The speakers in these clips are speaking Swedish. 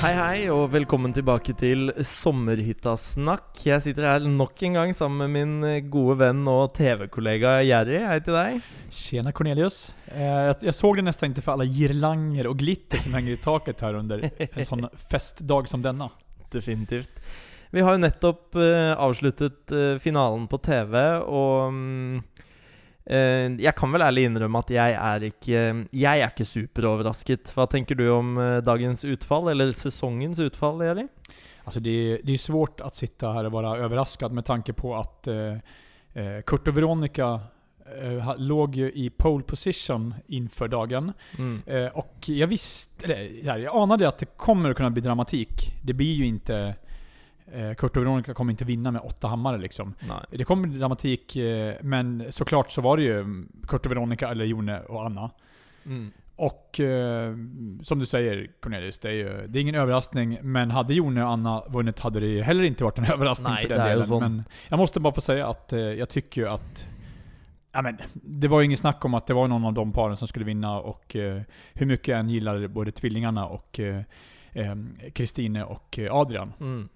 Hei, hei, og velkommen tilbake til Sommerhyttasnakk. Jeg sitter her nok en gang sammen med min gode venn og TV-kollega Jerry. Hei til deg. Tjena Cornelius. Eh, jag, såg det nästan inte för alla girlanger och glitter som hänger i taket här under en sån festdag som denna. Definitivt. Vi har jo nettopp eh, avsluttet eh, finalen på TV, og mm, eh, jeg kan vel ærlig innrømme at jeg er ikke Jeg er ikke superoverrasket. Hva tenker du om eh, dagens utfall, eller säsongens utfall, Jerry? Alltså det, det är svårt att sitta här och vara överraskad med tanke på att eh, eh, Kurt och Veronica eh, låg ju i pole position inför dagen. Mm. Eh, och jag visste, eller, jag anade att det kommer att kunna bli dramatik. Det blir ju inte... Eh, Kurt och Veronica kommer inte vinna med åtta hammare liksom. Nei. Det kommer dramatik, eh, men såklart så var det ju Kurt och Veronica, eller Jone och Anna. Mm. Och eh, som du säger Cornelius, det är, ju, det är ingen överraskning. Men hade Jone och Anna vunnit hade det ju heller inte varit en överraskning Nej, för den delen. Men jag måste bara få säga att jag tycker ju att... Ja, men, det var ju ingen snack om att det var någon av de paren som skulle vinna och eh, hur mycket jag än gillar både tvillingarna och eh, eh, Kristine och Adrian. Mm.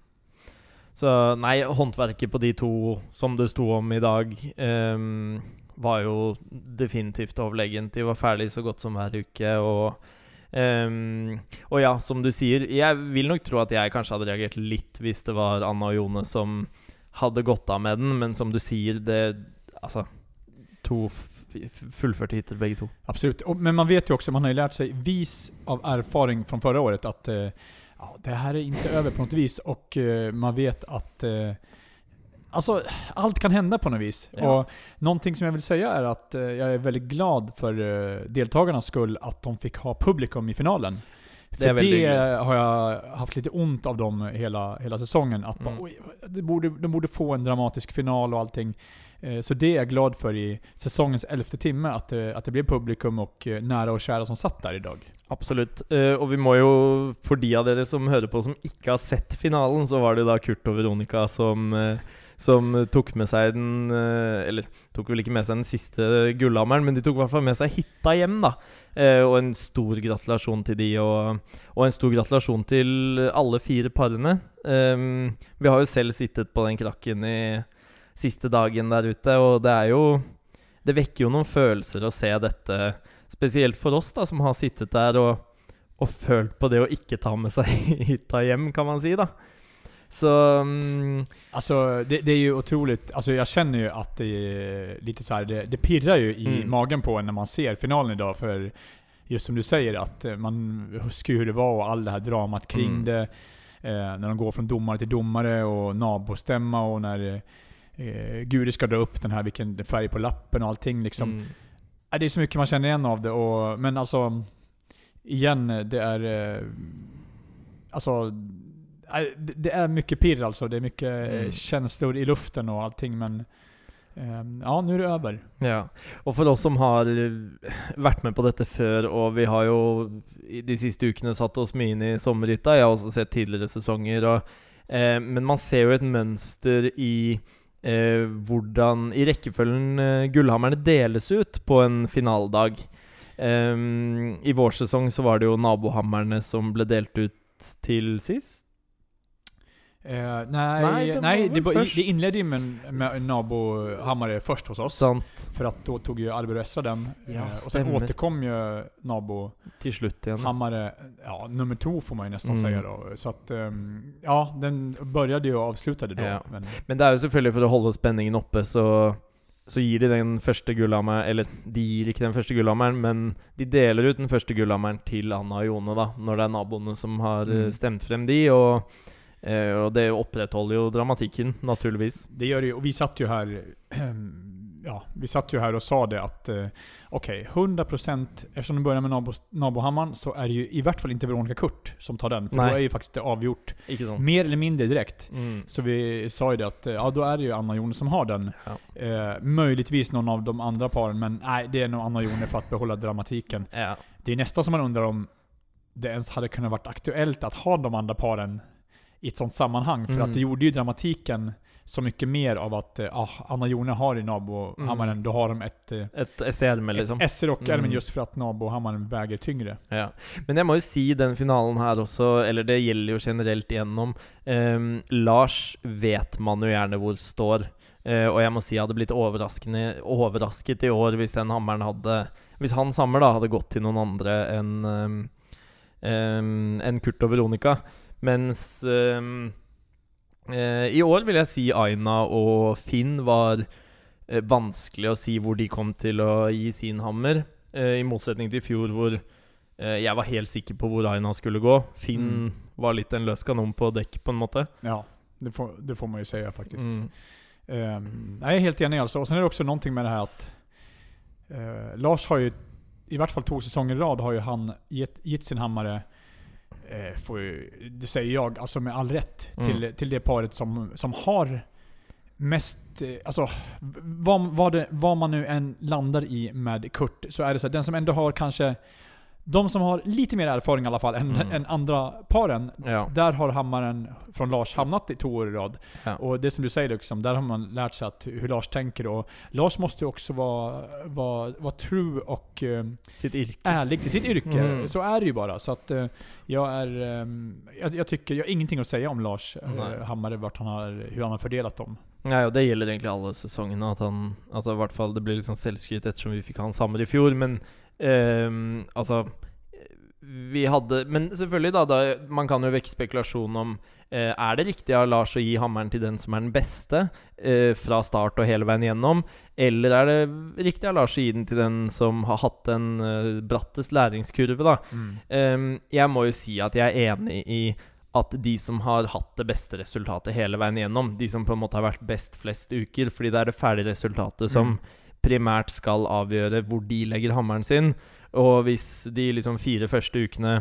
Så nei, håndverket på de to som det sto om i dag, um, var jo definitivt overlegent. De var ferdig så godt som hver uke, og Um, Og ja, som du sier, jeg vil nok tro at jeg kanskje hadde reagert litt hvis det var Anna og Jone som hadde gått av med den, men som du sier, det Altså To f- f- fullførte två. begge to. Absolut. Men man vet ju också, man har ju lärt sig vis av erfaring från förra året att eh, ja, det här är inte över på något vis. Och eh, man vet att eh, Alltså, allt kan hända på något vis. Ja. Och någonting som jag vill säga är att eh, jag är väldigt glad för deltagarnas skull att de fick ha publikum i finalen. Det För det, hyggligt. har jag haft lite ont av dem hela, hela säsongen. Att bara, Mm. oj, det borde, de borde få en dramatisk final och allting. Eh, så det är jag glad för i säsongens elfte timme, att det, att det blev publikum och eh, nära och kära som satt där idag. Absolut. Och vi må ju, för de av er som hörde på som inte har sett finalen, så var det då Kurt och Veronica som, som tog med sig, den Eller tog väl inte med sig den sista guldhammaren, men de tog i hvert fall med sig hytta hjem, da. Eh, och en stor gratulation till de, och og en stor gratulation till alla fyra parene. Eh, vi har ju själv sittet på den krakken i siste dagen der ute, og det er jo Det vekker jo noen følelser å se dette Spesielt for oss da, som har sittet der og, og følt på det å ikke ta med seg hytta hjem, kan man si. da. Så mm, Alltså det, det är ju otroligt, alltså jag känner ju att det lite så här, det, det pirrar ju i Mm. magen på en när man ser finalen idag. För just som du säger, att man huskar ju hur det var och all det här dramat kring Mm. det. Eh, när de går från domare till domare och nabostämma och när eh, Guri ska dra upp den här vilken färg på lappen och allting liksom. mm, det är så mycket man känner igen av det. Och, men alltså, igen, det är... eh, Alltså, nej, det är mycket pirr alltså. Det är mycket eh, Mm. känslor i luften och allting. Men ehm, ja, nu är det över. ja. Og for oss som har eh, vært med på dette før, og vi har i de siste ukene satt oss mye inn i sommerhytta, jeg har også sett tidligere sesonger, og, eh, men man ser jo et mønster i eh, hvordan I rekkefølgen eh, gullhammerne deles ut på en finaledag. Eh, I vår sesong så var det jo nabohammerne som ble delt ut til sist. Eh, nej, Nej, det nej, det, det inledde ju med, med en Nabo-hammare först hos oss. Sant. För att då tog ju Albert Östra den. Ja, eh, och sen återkom ju Nabo-hammare Til slutt igjen. ja, nummer två får man ju nästan Mm. säga då. Så att, ehm, ja, den började ju och avslutade då. Ja. Men, Men det er jo selvfølgelig for å holde spenningen oppe, så, så gir de den første gullhammeren Eller de gir ikke den første gullhammeren, men de deler ut den første gullhammeren til Anna og Jone, da, når det er naboene som har eh, Mm. stemt frem de. Og Eh, och det upprätthåller ju dramatiken, naturligtvis. Det gör det ju, och vi satt ju här ja, vi satt ju här och sa det att eh, okej, okay, 100% eftersom du börjar med Nabo, Nabohammaren så är det ju i vart fall inte Veronica Kurt som tar den. För Nej. då är ju faktiskt det avgjort mer eller mindre direkt. Mm. Så vi sa ju det att ja, då är det ju Anna och Jone som har den. Ja. Eh, möjligtvis någon av de andra paren, men nej, det är nog Anna och Jone för att behålla dramatiken. Ja. Det är nästan som man undrar om det ens hade kunnat varit aktuellt att ha de andra paren i ett sånt sammanhang. För mm. att det gjorde ju dramatiken så mycket mer av att ah, Anna Jone har i Nabohammaren, mm. då har de ett... Eh, ett SR liksom. Ett SR och mm. just för att Nabohammaren väger tyngre. Ja. Men jag måste ju säga den finalen här också, eller det gäller ju generellt igenom. Um, Lars vet man ju gärna var står. Uh, och jag måste säga, jag hade blivit överraskad i år om den hammaren hade... Om hans hammer då hade gått till någon andra än, um, um, än Kurt och Veronica. Mens um, Eh, I år vil jeg si Aina og Finn var eh, vanskelig å si hvor de kom til å gi sin hammer. Eh, I motsetning til i fjor, hvor jeg var helt sikker på hvor Aina skulle gå. Finn mm. var litt en løs kanon på dekk, på en måte. Ja, det får, det får man ju säga faktiskt. Mm. Um, jag är helt enig alltså. Och sen är det också någonting med det här att uh, Lars har ju, i vart fall två säsonger i rad, har ju han gett, gett sin hammare eh, får ju, det säger jag, alltså med all rätt, mm. till, till det paret som, som har mest, eh, alltså vad, vad, det, vad man nu än landar i med Kurt, så är det så att den som ändå har kanske de som har lite mer erfarenhet i alla fall än, mm. än andra paren, ja. där har hammaren från Lars hamnat i två år i rad. Ja. Och det som du säger, liksom, där har man lärt sig att, hur Lars tänker. Och Lars måste ju också vara, vara, vara true och uh, sitt yrke. ärlig till sitt yrke. Mm. Så är det ju bara. Så att uh, jag är... Um, jag, jag, tycker, jag har ingenting att säga om Lars uh, Hammare, vart han har, hur han har fördelat dem. Nej, och det gäller egentligen alla säsongerna. Att han, alltså i vart fall, det blir liksom sällskryt eftersom vi fick hans Hammer i fjol. Men altså vi hadde Men selvfølgelig, da, da Man kan jo vekke spekulasjon om uh, Er det riktig av Lars å gi hammeren til den som er den beste, uh, fra start og hele veien gjennom? Eller er det riktig av Lars å gi den til den som har hatt den uh, brattest læringskurve, da? Mm. Um, jeg må jo si at jeg er enig i at de som har hatt det beste resultatet hele veien gjennom, de som på en måte har vært best flest uker, fordi det er det ferdige resultatet som mm primært skal avgjøre hvor de legger hammeren sin. Og hvis de liksom fire første ukene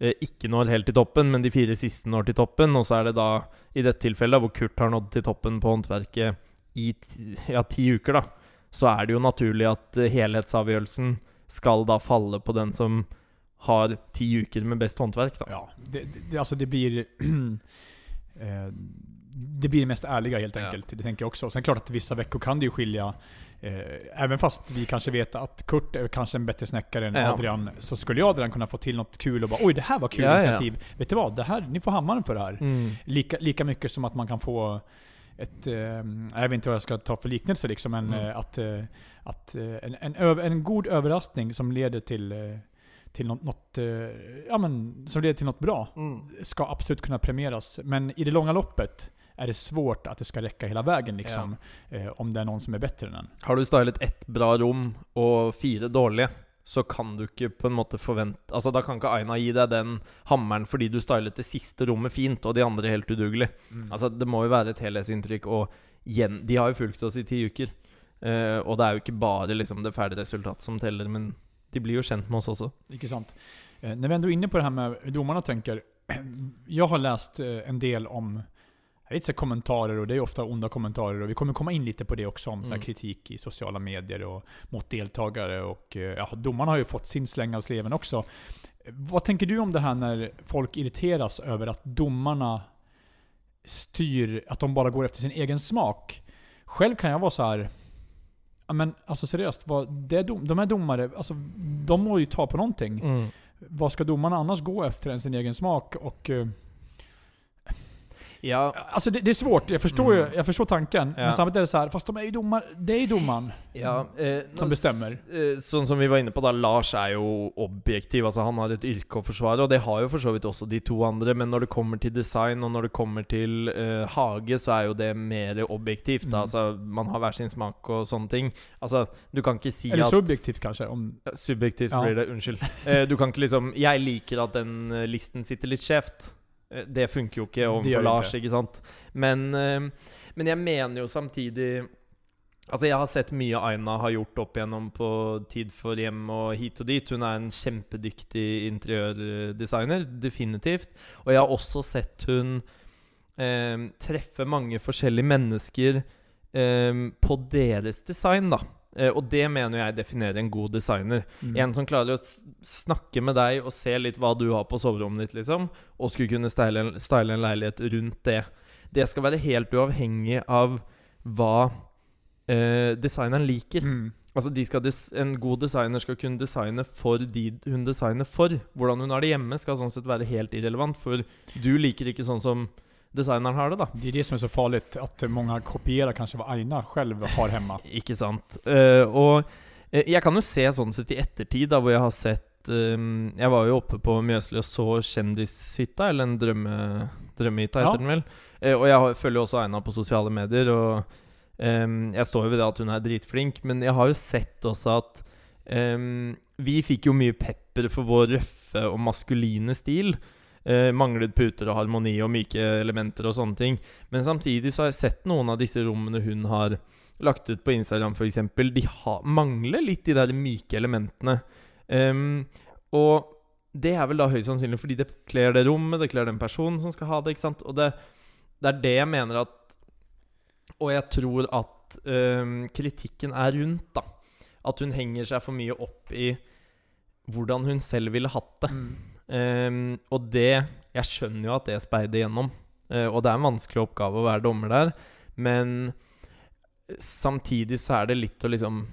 eh, ikke når helt til toppen, men de fire siste når til toppen, og så er det da, i dette tilfellet, hvor Kurt har nådd til toppen på håndverket i ja, ti uker, da, så er det jo naturlig at eh, helhetsavgjørelsen skal da falle på den som har ti uker med bäst håndverk. Då. Ja, det, det, alltså det blir... eh, det blir det mest ärliga helt enkelt. Ja. Det tänker jag också. Sen klart att vissa veckor kan det ju skilja även fast vi kanske vet att Kurt är kanske en bättre snäckare än ja. Adrian, så skulle jag Adrian kunna få till något kul och bara oj det här var kul ja, initiativ. Ja. Vet du vad? Det här, ni får hammaren för det här. Mm. Lika, lika mycket som att man kan få ett, eh, jag vet inte vad jag ska ta för liknelse liksom, men mm. eh, att, eh, att eh, en, en, en, god överraskning som leder till eh, till något, något, ja, men, som leder till något bra. Mm. Ska absolut kunna premieras. Men i det långa loppet är det svårt att det ska räcka hela vägen liksom. Ja. Eh, om det är någon som är bättre än en. Har du stylat ett bra rum och fyra dåliga, så kan du inte på en måte förvänta Alltså da kan inte Aina ge dig den hammaren fordi du stylet det sista rummet fint, och de andra är helt udugliga. Mm. Altså, det må ju vara ett helhetsinntrykk, och igen, de har ju följt oss i tio veckor. Uh, og det är ju inte bara liksom, det färdiga resultatet som teller, men de blir ju känt med oss också. Inte sant. Eh, när vi ändå är inne på det här med hur domarna tänker. Jag har läst eh, en del om jag vet inte, kommentarer och det är ofta onda kommentarer och vi kommer komma in lite på det också om mm. kritik i sociala medier och mot deltagare och eh, ja, domarna har ju fått sin släng av sleven också. Vad tänker du om det här när folk irriteras över att domarna styr, att de bara går efter sin egen smak? Själv kan jag vara så här. Men alltså seriöst, vad, det är dom, de här domare, alltså, de må ju ta på någonting. Mm. Vad ska domarna annars gå efter än sin egen smak? Och eh, Ja. Alltså det, det, är svårt, jag förstår, mm. jag förstår tanken. Ja. Men samtidigt är det så här, fast de är ju domar, det är ju domaren ja, eh, som bestämmer. Eh, sånn som vi var inne på da, Lars är ju objektiv. altså Han har ett yrke att försvara och det har ju för så vidt också de två andra. Men när det kommer till design och när det kommer till eh, hage, så är ju det mer objektivt. Mm. Altså, man har hver sin smak och sånne ting. Altså, du kan inte säga Eller subjektivt kanske? Om... Subjektivt blir det, unnskyld. Eh, du kan inte liksom Jeg liker att den eh, listen sitter lite skjevt. Eh, Det funker jo ikke overfor Lars, ikke. sant? Men, eh, men jeg mener jo samtidig Altså, jeg har sett mye Aina har gjort opp igjennom på Tid for hjem og hit og dit. Hun er en kjempedyktig interiørdesigner, definitivt. Og jeg har også sett hun eh, treffe mange forskjellige mennesker eh, på deres design, da. Eh, og det mener jeg definerer en god designer. Mm. En som klarer å s- snakke med deg og se litt hva du har på soverommet ditt, liksom, og skulle kunne style en, style en leilighet rundt det. Det skal være helt uavhengig av hva eh, designeren liker. Mm. Altså de skal En god designer skal kunne designe for de hun designer for. Hvordan hun har det hjemme, skal sånn sett være helt irrelevant, for du liker ikke sånn som designeren har det, da. Det är det som är så farligt, att många kopierar kanske vad Aina själv har hemma. Ikke sant. Eh, og eh, jeg kan jo se sånn sett i ettertid, da, hvor jeg har sett eh, Jeg var jo oppe på Mjøsli og så Kjendishytta, eller en drømme, drømmehytta, Ja. heter den vel. Eh, og jeg har, følger jo også Aina på sosiale medier, og eh, jeg står jo ved det at hun er dritflink, men jeg har jo sett også at eh, Vi fikk jo mye pepper for vår røffe og maskuline stil. Eh, manglet puter og harmoni og myke elementer og sånne ting. Men samtidig så har jeg sett noen av disse rommene hun har lagt ut på Instagram f.eks. De har mangler litt de der myke elementene. Um, og det er vel da høyst sannsynlig fordi det kler det rommet, det kler den personen som skal ha det. ikke sant? Og det, det er det jeg mener at Og jeg tror at um, ehm, kritikken er rundt, da. At hun henger seg for mye opp i hvordan hun selv ville hatt det. Mm. Ehm, og det Jeg skjønner jo at det speider gjennom. Eh, og det er en vanskelig oppgave å være dommer der. Men samtidig så er det litt å liksom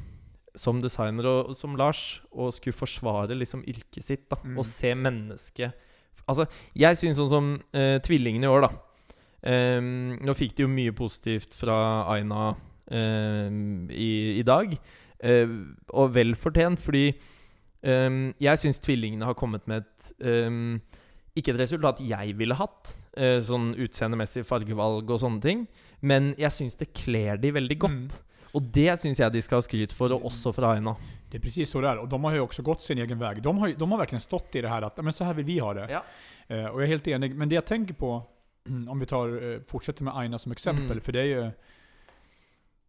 Som designer og som Lars, å skulle forsvare liksom yrket sitt, da. Mm. Og se mennesket Altså, jeg syns sånn som eh, tvillingene i år, da. Ehm, nå fikk de jo mye positivt fra Aina ehm, i, i dag. Eh, og vel fortjent, fordi ehm, jeg syns tvillingene har kommet med et ehm, Ikke et resultat jeg ville hatt, eh, sånn utseendemessig fargevalg og sånne ting, men jeg syns det kler de veldig godt. Og det syns jeg de skal ha skryt for, og også fra Aina. Det är precis så det är. Och de har ju också gått sin egen väg. De har, de har verkligen stått i det här att men så här vill vi ha det. Ja. Eh, och jag är helt enig. Men det jag tänker på, om vi tar, eh, fortsätter med Aina som exempel, Mm. för det är ju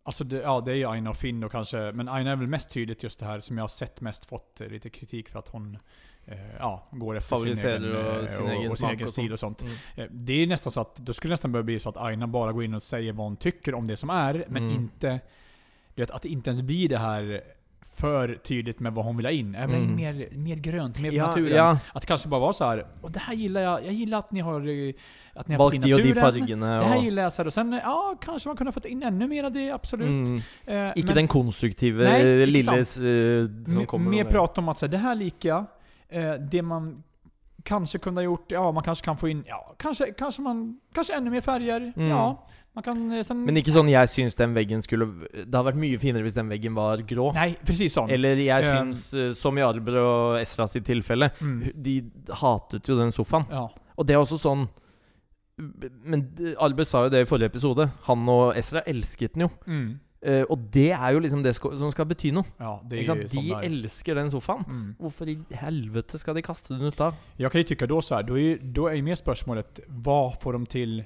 Alltså det, ja, det är ju Aina och Finn och kanske, men Aina är väl mest tydligt just det här som jag har sett mest fått eh, lite kritik för att hon eh, ja, går efter sin Favoriserar egen, och eh, sin och, egen och sin egen stil och sånt. Mm. Eh, Det är nästan så att, då skulle det nästan börja bli så att Aina bara går in och säger vad hon tycker om det som är, men Mm. inte... Du vet, att det inte ens blir det här för tydligt med vad hon vill ha in. In Mm. mer, mer grönt, mer Ja, naturen. ja. Att kanske bara var så här. och det här gillar jag. Jag gillar att ni har, eh, att ni har fått in og de naturen. fargene. Det här gillar jag. Så här, och sen, ja, kanske man kunde ha fått in ännu mer av det, absolut. mm, Eh, men den konstruktive Nei, ikke lille eh, som kommer mer prat om att så här, det här liker jag. Eh, det man kanske kunde ha gjort, ja man kanske kan få in, ja kanske, kanske man, kanske ännu mer färger. Mm. Ja, kan eh, sen... Men ikke sånn jeg syns den veggen skulle Det hadde vært mye finere hvis den veggen var grå. Nej, precis sån. Eller jeg Um, syns, eh, som i Arber og Esra sitt tilfelle, Mm. de hatet jo den sofaen. Ja. Og det er også sånn Men Arber sa jo det i forrige episode. Han og Esra elsket den jo. Mm. Eh, og det er jo liksom det som skal bety noe. Ja, det är ju De där. elsker den sofaen. Mm. Hvorfor i helvete skal de kaste den ut da? Jag kan ju tycka då så här, då är, ju- då är ju mer spörsmålet, vad får de till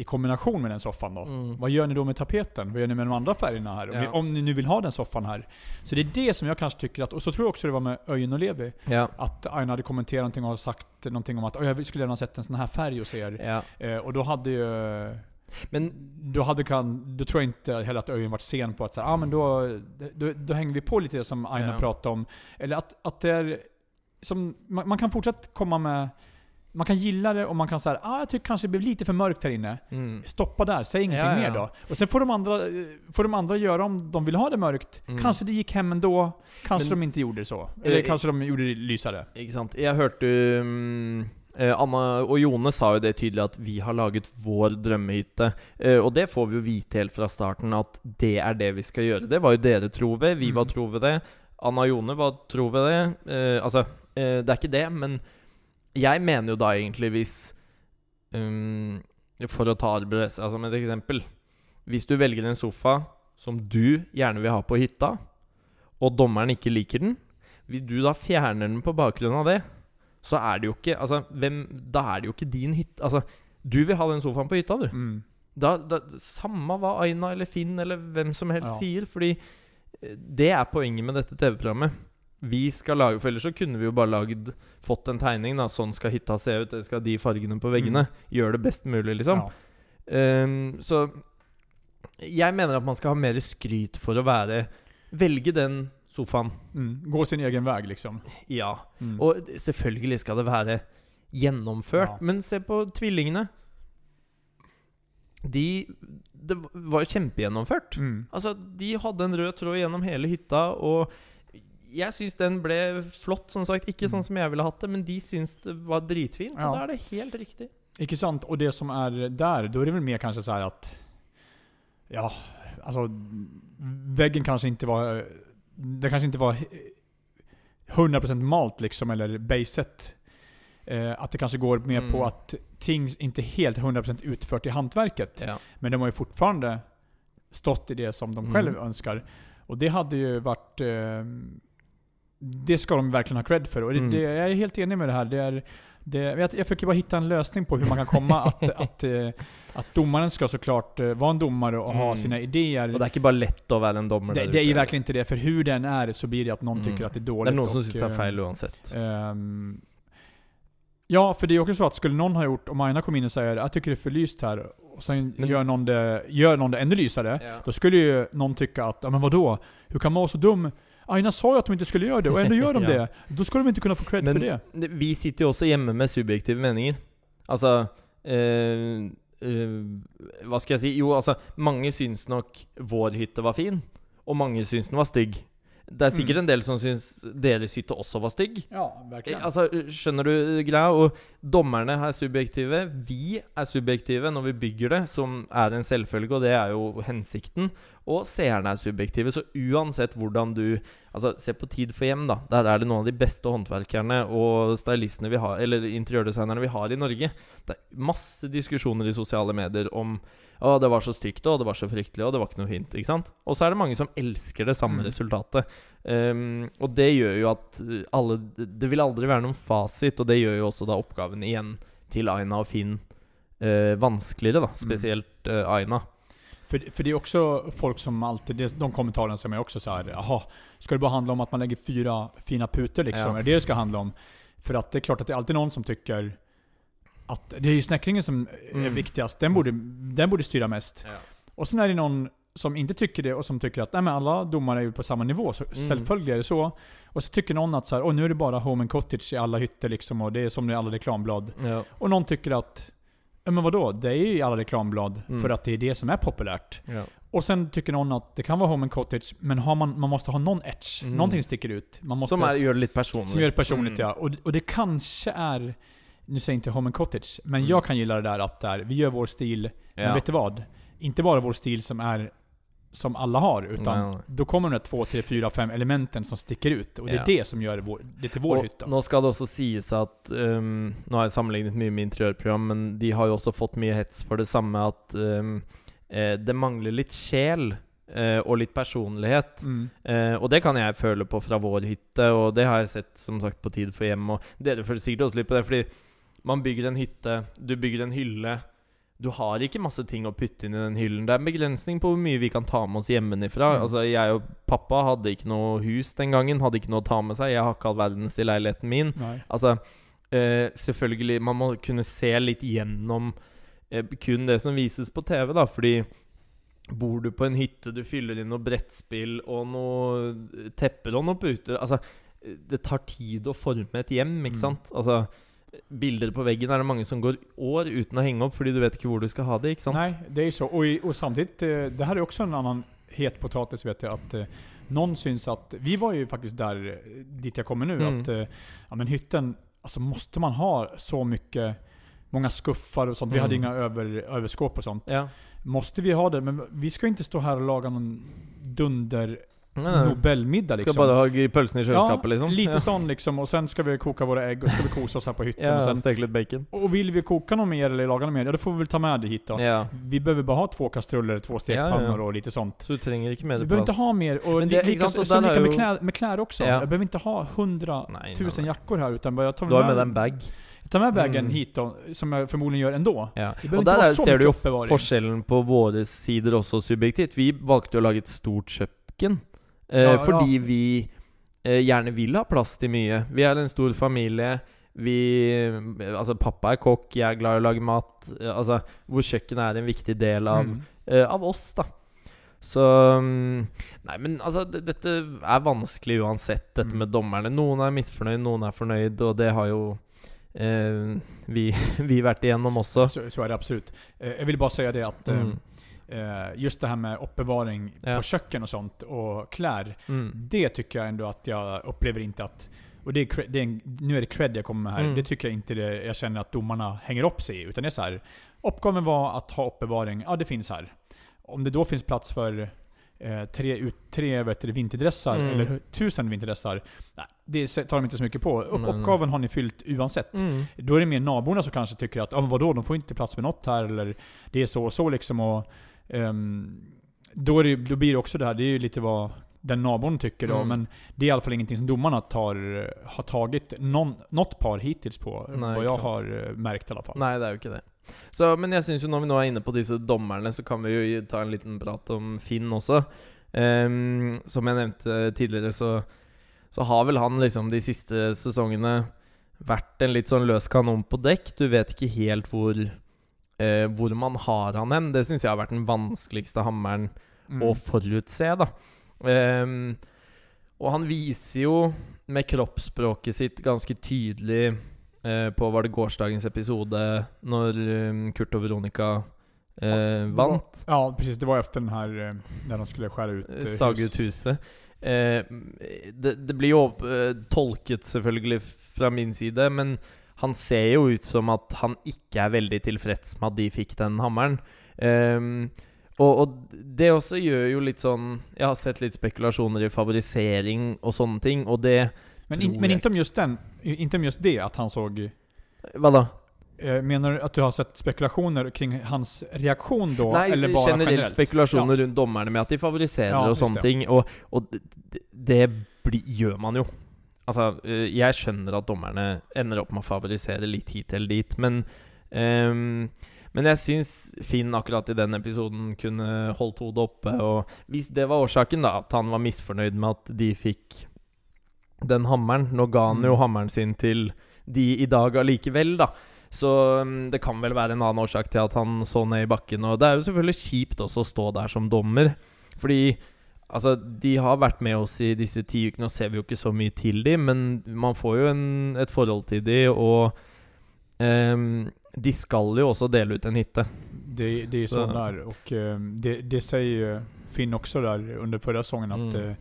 i kombination med den soffan då? Mm. Vad gör ni då med tapeten? Vad gör ni med de andra färgerna här? Ja. om ni nu vill ha den soffan här. Så det är det som jag kanske tycker att, och så tror jag också det var med Öjen och Levi, Ja. att Aina hade kommenterat någonting och sagt någonting om att "Oj, jag skulle gärna ha sett en sån här färg hos er. ja. Eh, och då hade ju... Men Då, hade kan, då tror jag inte heller att Öjen varit sen på att säga, ah, men då, då, då hänger vi på lite det som Aina Ja. pratade om. Eller att, att det är... Som, man, man kan fortsätta komma med... Man kan gilla det och man kan säga ah, jag tycker kanske det blev lite för mörkt här inne. mm. Stoppa där, säg ingenting Ja, ja, mer då. Och sen får de, andra, eh, får de andra göra om de vill ha det mörkt. Mm. Kanske det gick hem ändå, kanske Men- de inte gjorde det så. Eller Eh, kanske de gjorde det lysare. Ikke sant. Jeg hørte um, eh, Anna og Jone sa jo det tydelig at vi har laget vår drømmehytte. Eh, og det får vi jo vite helt fra starten at det er det vi skal gjøre. Det var jo dere tro ved, vi Mm. var tro ved det. Anna og Jone var tro ved det. Eh, eh, det er ikke det, men jeg mener jo da egentlig hvis um, For å ta Arbres altså med et eksempel. Hvis du velger en sofa som du gjerne vil ha på hytta, og dommeren ikke liker den, hvis du da fjerner den på bakgrunn av det, så er det jo ikke Altså, hvem Da er det jo ikke din hytte. Altså, du vil ha den sofaen på hytta, du. Mm. Da, da, samme hva Aina eller Finn eller hvem som helst Ja. sier. Fordi eh, det er poenget med dette TV-programmet. Vi skal lage For ellers så kunne vi jo bare lagd Fått en tegning. da Sånn skal hytta se ut. Det skal de fargene på veggene. Gjør det best mulig, liksom. Ja. Ehm, så jeg mener at man skal ha mer skryt for å være Velge den sofaen. Mm. Gå sin egen väg liksom. Ja. Mm. Og selvfølgelig skal det være gjennomført. Ja. Men se på tvillingene. De Det var kjempegjennomført. Mm. Altså, de hadde en rød tråd gjennom hele hytta, og jeg syns den ble flott, som sagt. Ikke sånn som jeg ville hatt det, men de syns det var dritfint. Ja. Og da er det helt riktig. Ikke sant? Och det som är där, då är det väl mer kanske så att... Ja, alltså väggen kanske inte var... Det kanske inte var 100% malt liksom, eller baset. Eh, att det kanske går mer Mm. på att ting inte helt 100% utfört i hantverket. Ja. Men de har ju fortfarande stått i det som de Mm. själv önskar. Och det hade ju varit... Eh, det ska de verkligen ha cred för. Och det, Mm. det, jag är helt enig med det här. Det är, det, jag, jag försöker bara hitta en lösning på hur man kan komma att, att, eh, att domaren ska såklart eh, vara en domare och ha Mm. sina idéer. Og det er ikke bare lett å være en dommer Det, det är ju verkligen inte det, för hur den är så blir det att någon Mm. tycker att det är Det dåligt. er noen som och, syns det eh, feil uansett. ehm, ja, för det är också så att skulle någon ha gjort, om Aina kom in och säger jag tycker det är för lyst här, och sen Men- gör, någon det, gör någon det ännu lysare, Ja. då skulle ju någon tycka att, ja men vadå? Hur kan man vara så dum? Aina sa ju att de inte skulle göra det, och ändå gör de Ja. det. Då ska de inte kunna få cred Men för det. vi sitter jo også hjemme med subjektive meninger. Altså eh, eh, Hva skal jeg si? Jo, altså, mange syns nok vår hytte var fin, og mange syns den var stygg. Det er sikkert Mm. en del som syns deres hytte også var stygg. Ja, Eh, verkligen. Altså, Skjønner du greia? Og dommerne er subjektive. Vi er subjektive når vi bygger det, som er en selvfølge, og det er jo hensikten. Og seerne er subjektive. Så uansett hvordan du Altså, se på Tid for hjem, da. Der er det noen av de beste håndverkerne og stylistene vi har, eller interiørdesignerne vi har i Norge. Det er masse diskusjoner i sosiale medier om å, det var så stygt, og det var så fryktelig, og det var ikke noe fint. ikke sant? Og så er det mange som elsker det samme Mm. resultatet. Um, og det gjør jo at alle Det vil aldri være noen fasit, og det gjør jo også da oppgaven igjen til Aina og Finn uh, vanskeligere, da. Spesielt uh, Aina. För, för det är också folk som alltid, de kommentarerna som är också så här, jaha, ska det bara handla om att man lägger fyra fina putor liksom? Ja. Är det det det ska handla om? För att det är klart att det är alltid någon som tycker att det är ju snäckringen som är Mm. viktigast, den borde, den borde styra mest. Och sen är det någon som inte tycker det och som tycker att nej, men alla domare är ju på samma nivå, så Mm. självföljd är det så. Och så tycker någon att så här, nu är det bara home and cottage i alla hytter liksom, och det är som i alla reklamblad. Ja. Och någon tycker att, ja men vadå? Det är ju i alla reklamblad Mm. för att det är det som är populärt. Ja. Och sen tycker någon att det kan vara home and cottage, men har man, man måste ha någon edge. Mm. Någonting sticker ut. Man måste, Som gjør det litt personlig. som gör det personligt Mm. ja. Och, och det kanske är, nu säger jag inte home and cottage, men Mm. jag kan gilla det där att där, vi gör vår stil, men Ja. vet du vad? Inte bara vår stil som är som alla har, utan Nej, nej. då kommer de där två, tre, fyra, fem elementen som sticker ut. Och det är Ja. det som gör vår, det till vår Og hytta. Nå skal det også sies at um, Nå har jeg sammenlignet mye med interiørprogram, men de har jo også fått mye hets for det samme at um, det mangler litt sjel eh, og litt personlighet. Mm. Eh, og det kan jeg føle på fra vår hytte, og det har jeg sett som sagt på Tid for hjem. Og dere føler sikkert også litt på det, fordi man bygger en hytte, du bygger en hylle. Du har ikke masse ting å putte inn i den hyllen. Det er en begrensning på hvor mye vi kan ta med oss hjemmefra. Mm. Altså, jeg og pappa hadde ikke noe hus den gangen, hadde ikke noe å ta med seg. Jeg har ikke all verdens i leiligheten min. Altså, eh, selvfølgelig Man må kunne se litt gjennom eh, kun det som vises på TV, da, fordi Bor du på en hytte, du fyller inn noe brettspill og noe tepper og noe puter Altså, det tar tid å forme et hjem, ikke Mm. sant? Altså, bilder på veggen er det mange som går år uten å henge opp fordi du vet ikke hvor du skal ha det, ikke sant? Nej, det är ju så. Och, och samtidigt, eh, det här är också en annan het potatis vet jag. Att eh, någon syns att, vi var ju faktiskt där, eh, dit jag kommer nu, Mm. att ja, men hytten, alltså måste man ha så mycket, många skuffar och sånt. Vi Mm. hade inga över, överskåp och sånt. Ja. Måste vi ha det? Men vi ska inte stå här och laga någon dunder Ja. Nobelmiddag liksom. Ska bara ha pølsene i kjøleskapet, liksom? lite ja. sån liksom. Och sen ska vi koka våra ägg och ska vi kosa oss här på hytten. och, Ja, sen, steke litt bacon. och vill vi koka något mer eller laga något mer, ja då får vi väl ta med det hit då. Ja. Vi behöver bara ha två kastruller, två stekpannor och lite sånt. Så du trenger ikke mer Du behöver inte ha mer. Och Men det, lika, exakt, så, och så där lika med, ju- klä, med kläder också. Ja. Jag behöver inte ha hundra Nej, nej, tusen nej. jackor här, utan bara jag tar Du har med, med en bag. jag tar med bagen Mm. hit då, som jag förmodligen gör ändå. Ja. Inte er, så ser du uppbevaring. forskjellen på våre sider også subjektivt. Vi valgte å lage et stort kjøkken. Eh, Ja, ja. fordi vi eh, gjerne vil ha plass til mye. Vi er en stor familie. Vi eh, Altså, pappa er kokk, jeg er glad i å lage mat. Eh, altså, hvor kjøkkenet er en viktig del av, Mm. eh, av oss, da. Så mm, Nei, men altså, det, dette er vanskelig uansett, dette Mm. med dommerne. Noen er misfornøyd, noen er fornøyd, og det har jo eh, vi, vi vært igjennom også. Så, så är det absolut. Eh, jag vill bara säga det att Mm. Eh, just det här med uppbevaring Ja. på köken och sånt och kläder. Mm. Det tycker jag ändå att jag upplever inte att och det är, det är en, nu är det cred jag kommer med här. Mm. Det tycker jag inte det, jag känner att domarna hänger upp sig i. Utan det är så här. Uppgaven var att ha uppbevaring. Ja, det finns här. Om det då finns plats för eh, tre, ut, tre vet du, vinterdressar, Mm. eller tusen vinterdressar. Nej, det tar de inte så mycket på. Upp, nej. uppgaven har ni fyllt oavsett. Mm. Då är det mer naborna som kanske tycker att, men vadå, de får inte plats med något här, eller det är så och så liksom. Och, då, är det, ju- då blir det också det här, det är ju lite vad den nabon tycker då, Mm. men det är i alla fall ingenting som domarna tar, har tagit någon, något par hittills på, Nej, vad jag exakt. har eh, märkt i alla fall. Nei, det er jo ikke det. Så, men jeg syns jo når vi nå er inne på disse dommerne, så kan vi jo ta en liten prat om Finn også. Ehm, som jeg nevnte tidligere, så, så har vel han liksom de siste sesongene vært en litt sånn løs kanon på dekk. Du vet ikke helt hvor, eh, hvor man har han hen. Det syns jeg har vært den vanskeligste hammeren Mm. å forutse, da. Ehm, og han viser jo med kroppsspråket sitt ganske tydelig eh, på var det gårsdagens episode, når eh, Kurt og Veronica eh, det var- vant. Ja, precis. Det var efter den här, eh, när de skulle skära ut eh, Sage ut huset. Eh, det, det blir jo eh, tolket selvfølgelig fra min side, men han ser jo ut som at han ikke er veldig tilfreds med at de fikk den hammeren. Ehm, og, og det også gjør jo litt sånn Jeg har sett litt spekulasjoner i favorisering og sånne ting, og det Men, in, men jag inte om just den, inte om just det att han såg Hva da? Eh, Menar du att du har sett spekulationer kring hans reaktion då? Nei, eller bara generelt generellt? spekulasjoner rundt dommerne med at de favoriserer Ja, det. ting. Og, og det, det bli, gjør man jo. Altså, eh, jeg skjønner at dommerne ender opp med å favorisere litt hit eller dit, men ehm, Men jeg syns Finn akkurat i den episoden kunne holdt hodet oppe. Og hvis det var årsaken, da, at han var misfornøyd med at de fikk den hammeren Nå ga han jo Mm. hammeren sin til de i dag allikevel, da. Så mm, det kan vel være en annen årsak til at han så ned i bakken. Og det er jo selvfølgelig kjipt også å stå der som dommer. Fordi altså, de har vært med oss i disse ti ukene, og ser vi jo ikke så mye til de, men man får jo en, et forhold til de, og ehm, de skal jo også dele ut en hytte. Det, det är Så- så där. Och eh, det, det säger ju Finn också där under förra säsongen att Mm. eh,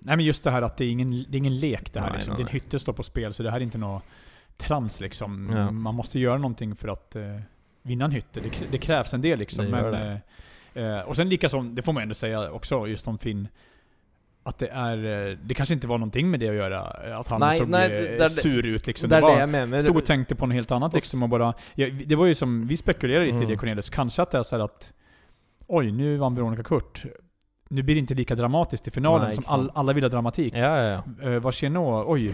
Nej men just det här att det är ingen, det är ingen lek det här Nej, liksom. Din hytte står på spel, så det här är inte något trams liksom. Ja. Man måste göra någonting för att eh, vinna en hytte. Det, det krävs en del liksom. Det men, det. Eh, och sen likaså, det får man ändå säga också just om Finn. Att det är, eh, det kanske inte var någonting med det att göra. eh, Att han Nej, såg nej, eh, det- det- sur ut liksom. det er var, det mener. stod och tänkte på något helt annat liksom och bara... Ja, det var ju som, vi spekulerade lite i Mm. det Cornelius, kanske att det är så att Oj, nu vann Veronica Kurt. Nu blir det inte lika dramatiskt i finalen Nej, som all, alla vill ha dramatik. Ja, ja, ja. Uh, vad nu? Oj.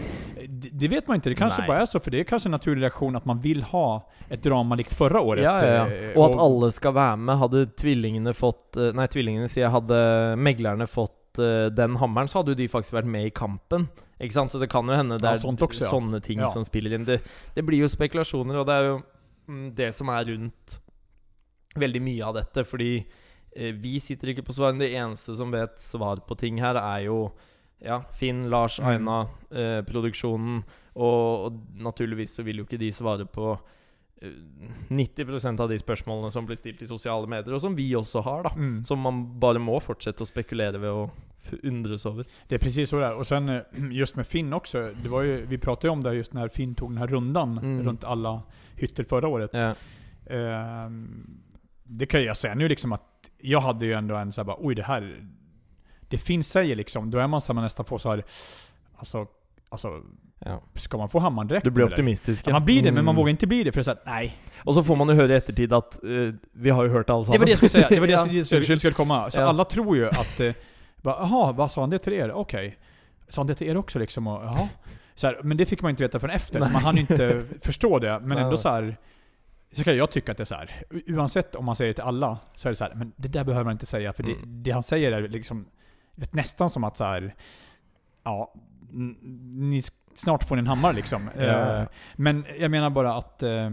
Det, det vet man inte, det kanske Nej. bara är så, för det är kanske en naturlig reaktion att man vill ha ett drama likt förra året. Ja, ja, eh, ja. Og at alle skal være med. Hadde tvillingene fått eh, Nei, tvillingene sier jeg. Hadde meglerne fått eh, den hammeren, så hadde jo de faktisk vært med i kampen. Ikke sant? Så det kan jo hende det også, ja. sånne ting som spiller inn. Det, det blir jo spekulasjoner, og det er jo mm, det som er rundt veldig mye av dette. Fordi eh, vi sitter ikke på svarene. Det eneste som vet svar på ting her, er jo ja, Finn, Lars, Mm. Aina, eh, produksjonen. Og, og naturligvis så vil jo ikke de svare på eh, 90% av de spørsmålene som blir stilt i sosiale medier, og som vi også har, da. Mm. Som man bare må fortsette å spekulere ved å undres over. Det är precis så det är. Och sen eh, just med Finn också, det var ju, vi pratade ju om det just när Finn tog den här rundan Mm. runt alla hytter förra året. Ja. Ehm, det kan jag säga nu liksom att jag hade ju ändå en så här bara, oj det här det Finn säger liksom, då är man så här, man nästan får så här, alltså, alltså Ja. ska man få hammaren direkt Du blir optimistisk. Ja, man blir det, men man Mm. vågar inte bli det för det är så här, nej. Och så får man ju höra i eftertid att eh, vi har ju hört Det allesammans. var det jag skulle säga, det var det jag Ja, skulle, skulle, komma. Så Ja. alla tror ju att, eh, bara, jaha, vad sa han det till er? Okej. Sa han det till er också liksom? Och, jaha. Så här, men det fick man inte veta förrän efter, så Nej. man hann ju inte förstå det. Men ändå så här. Så kan jag tycka att det är så här. oavsett om man säger det till alla, så är det så här, men det där behöver man inte säga, för det, Mm. det han säger är liksom, vet, nästan som att så här, ja, ni, snart får ni en hammare liksom. Ja. Eh, men jag menar bara att eh,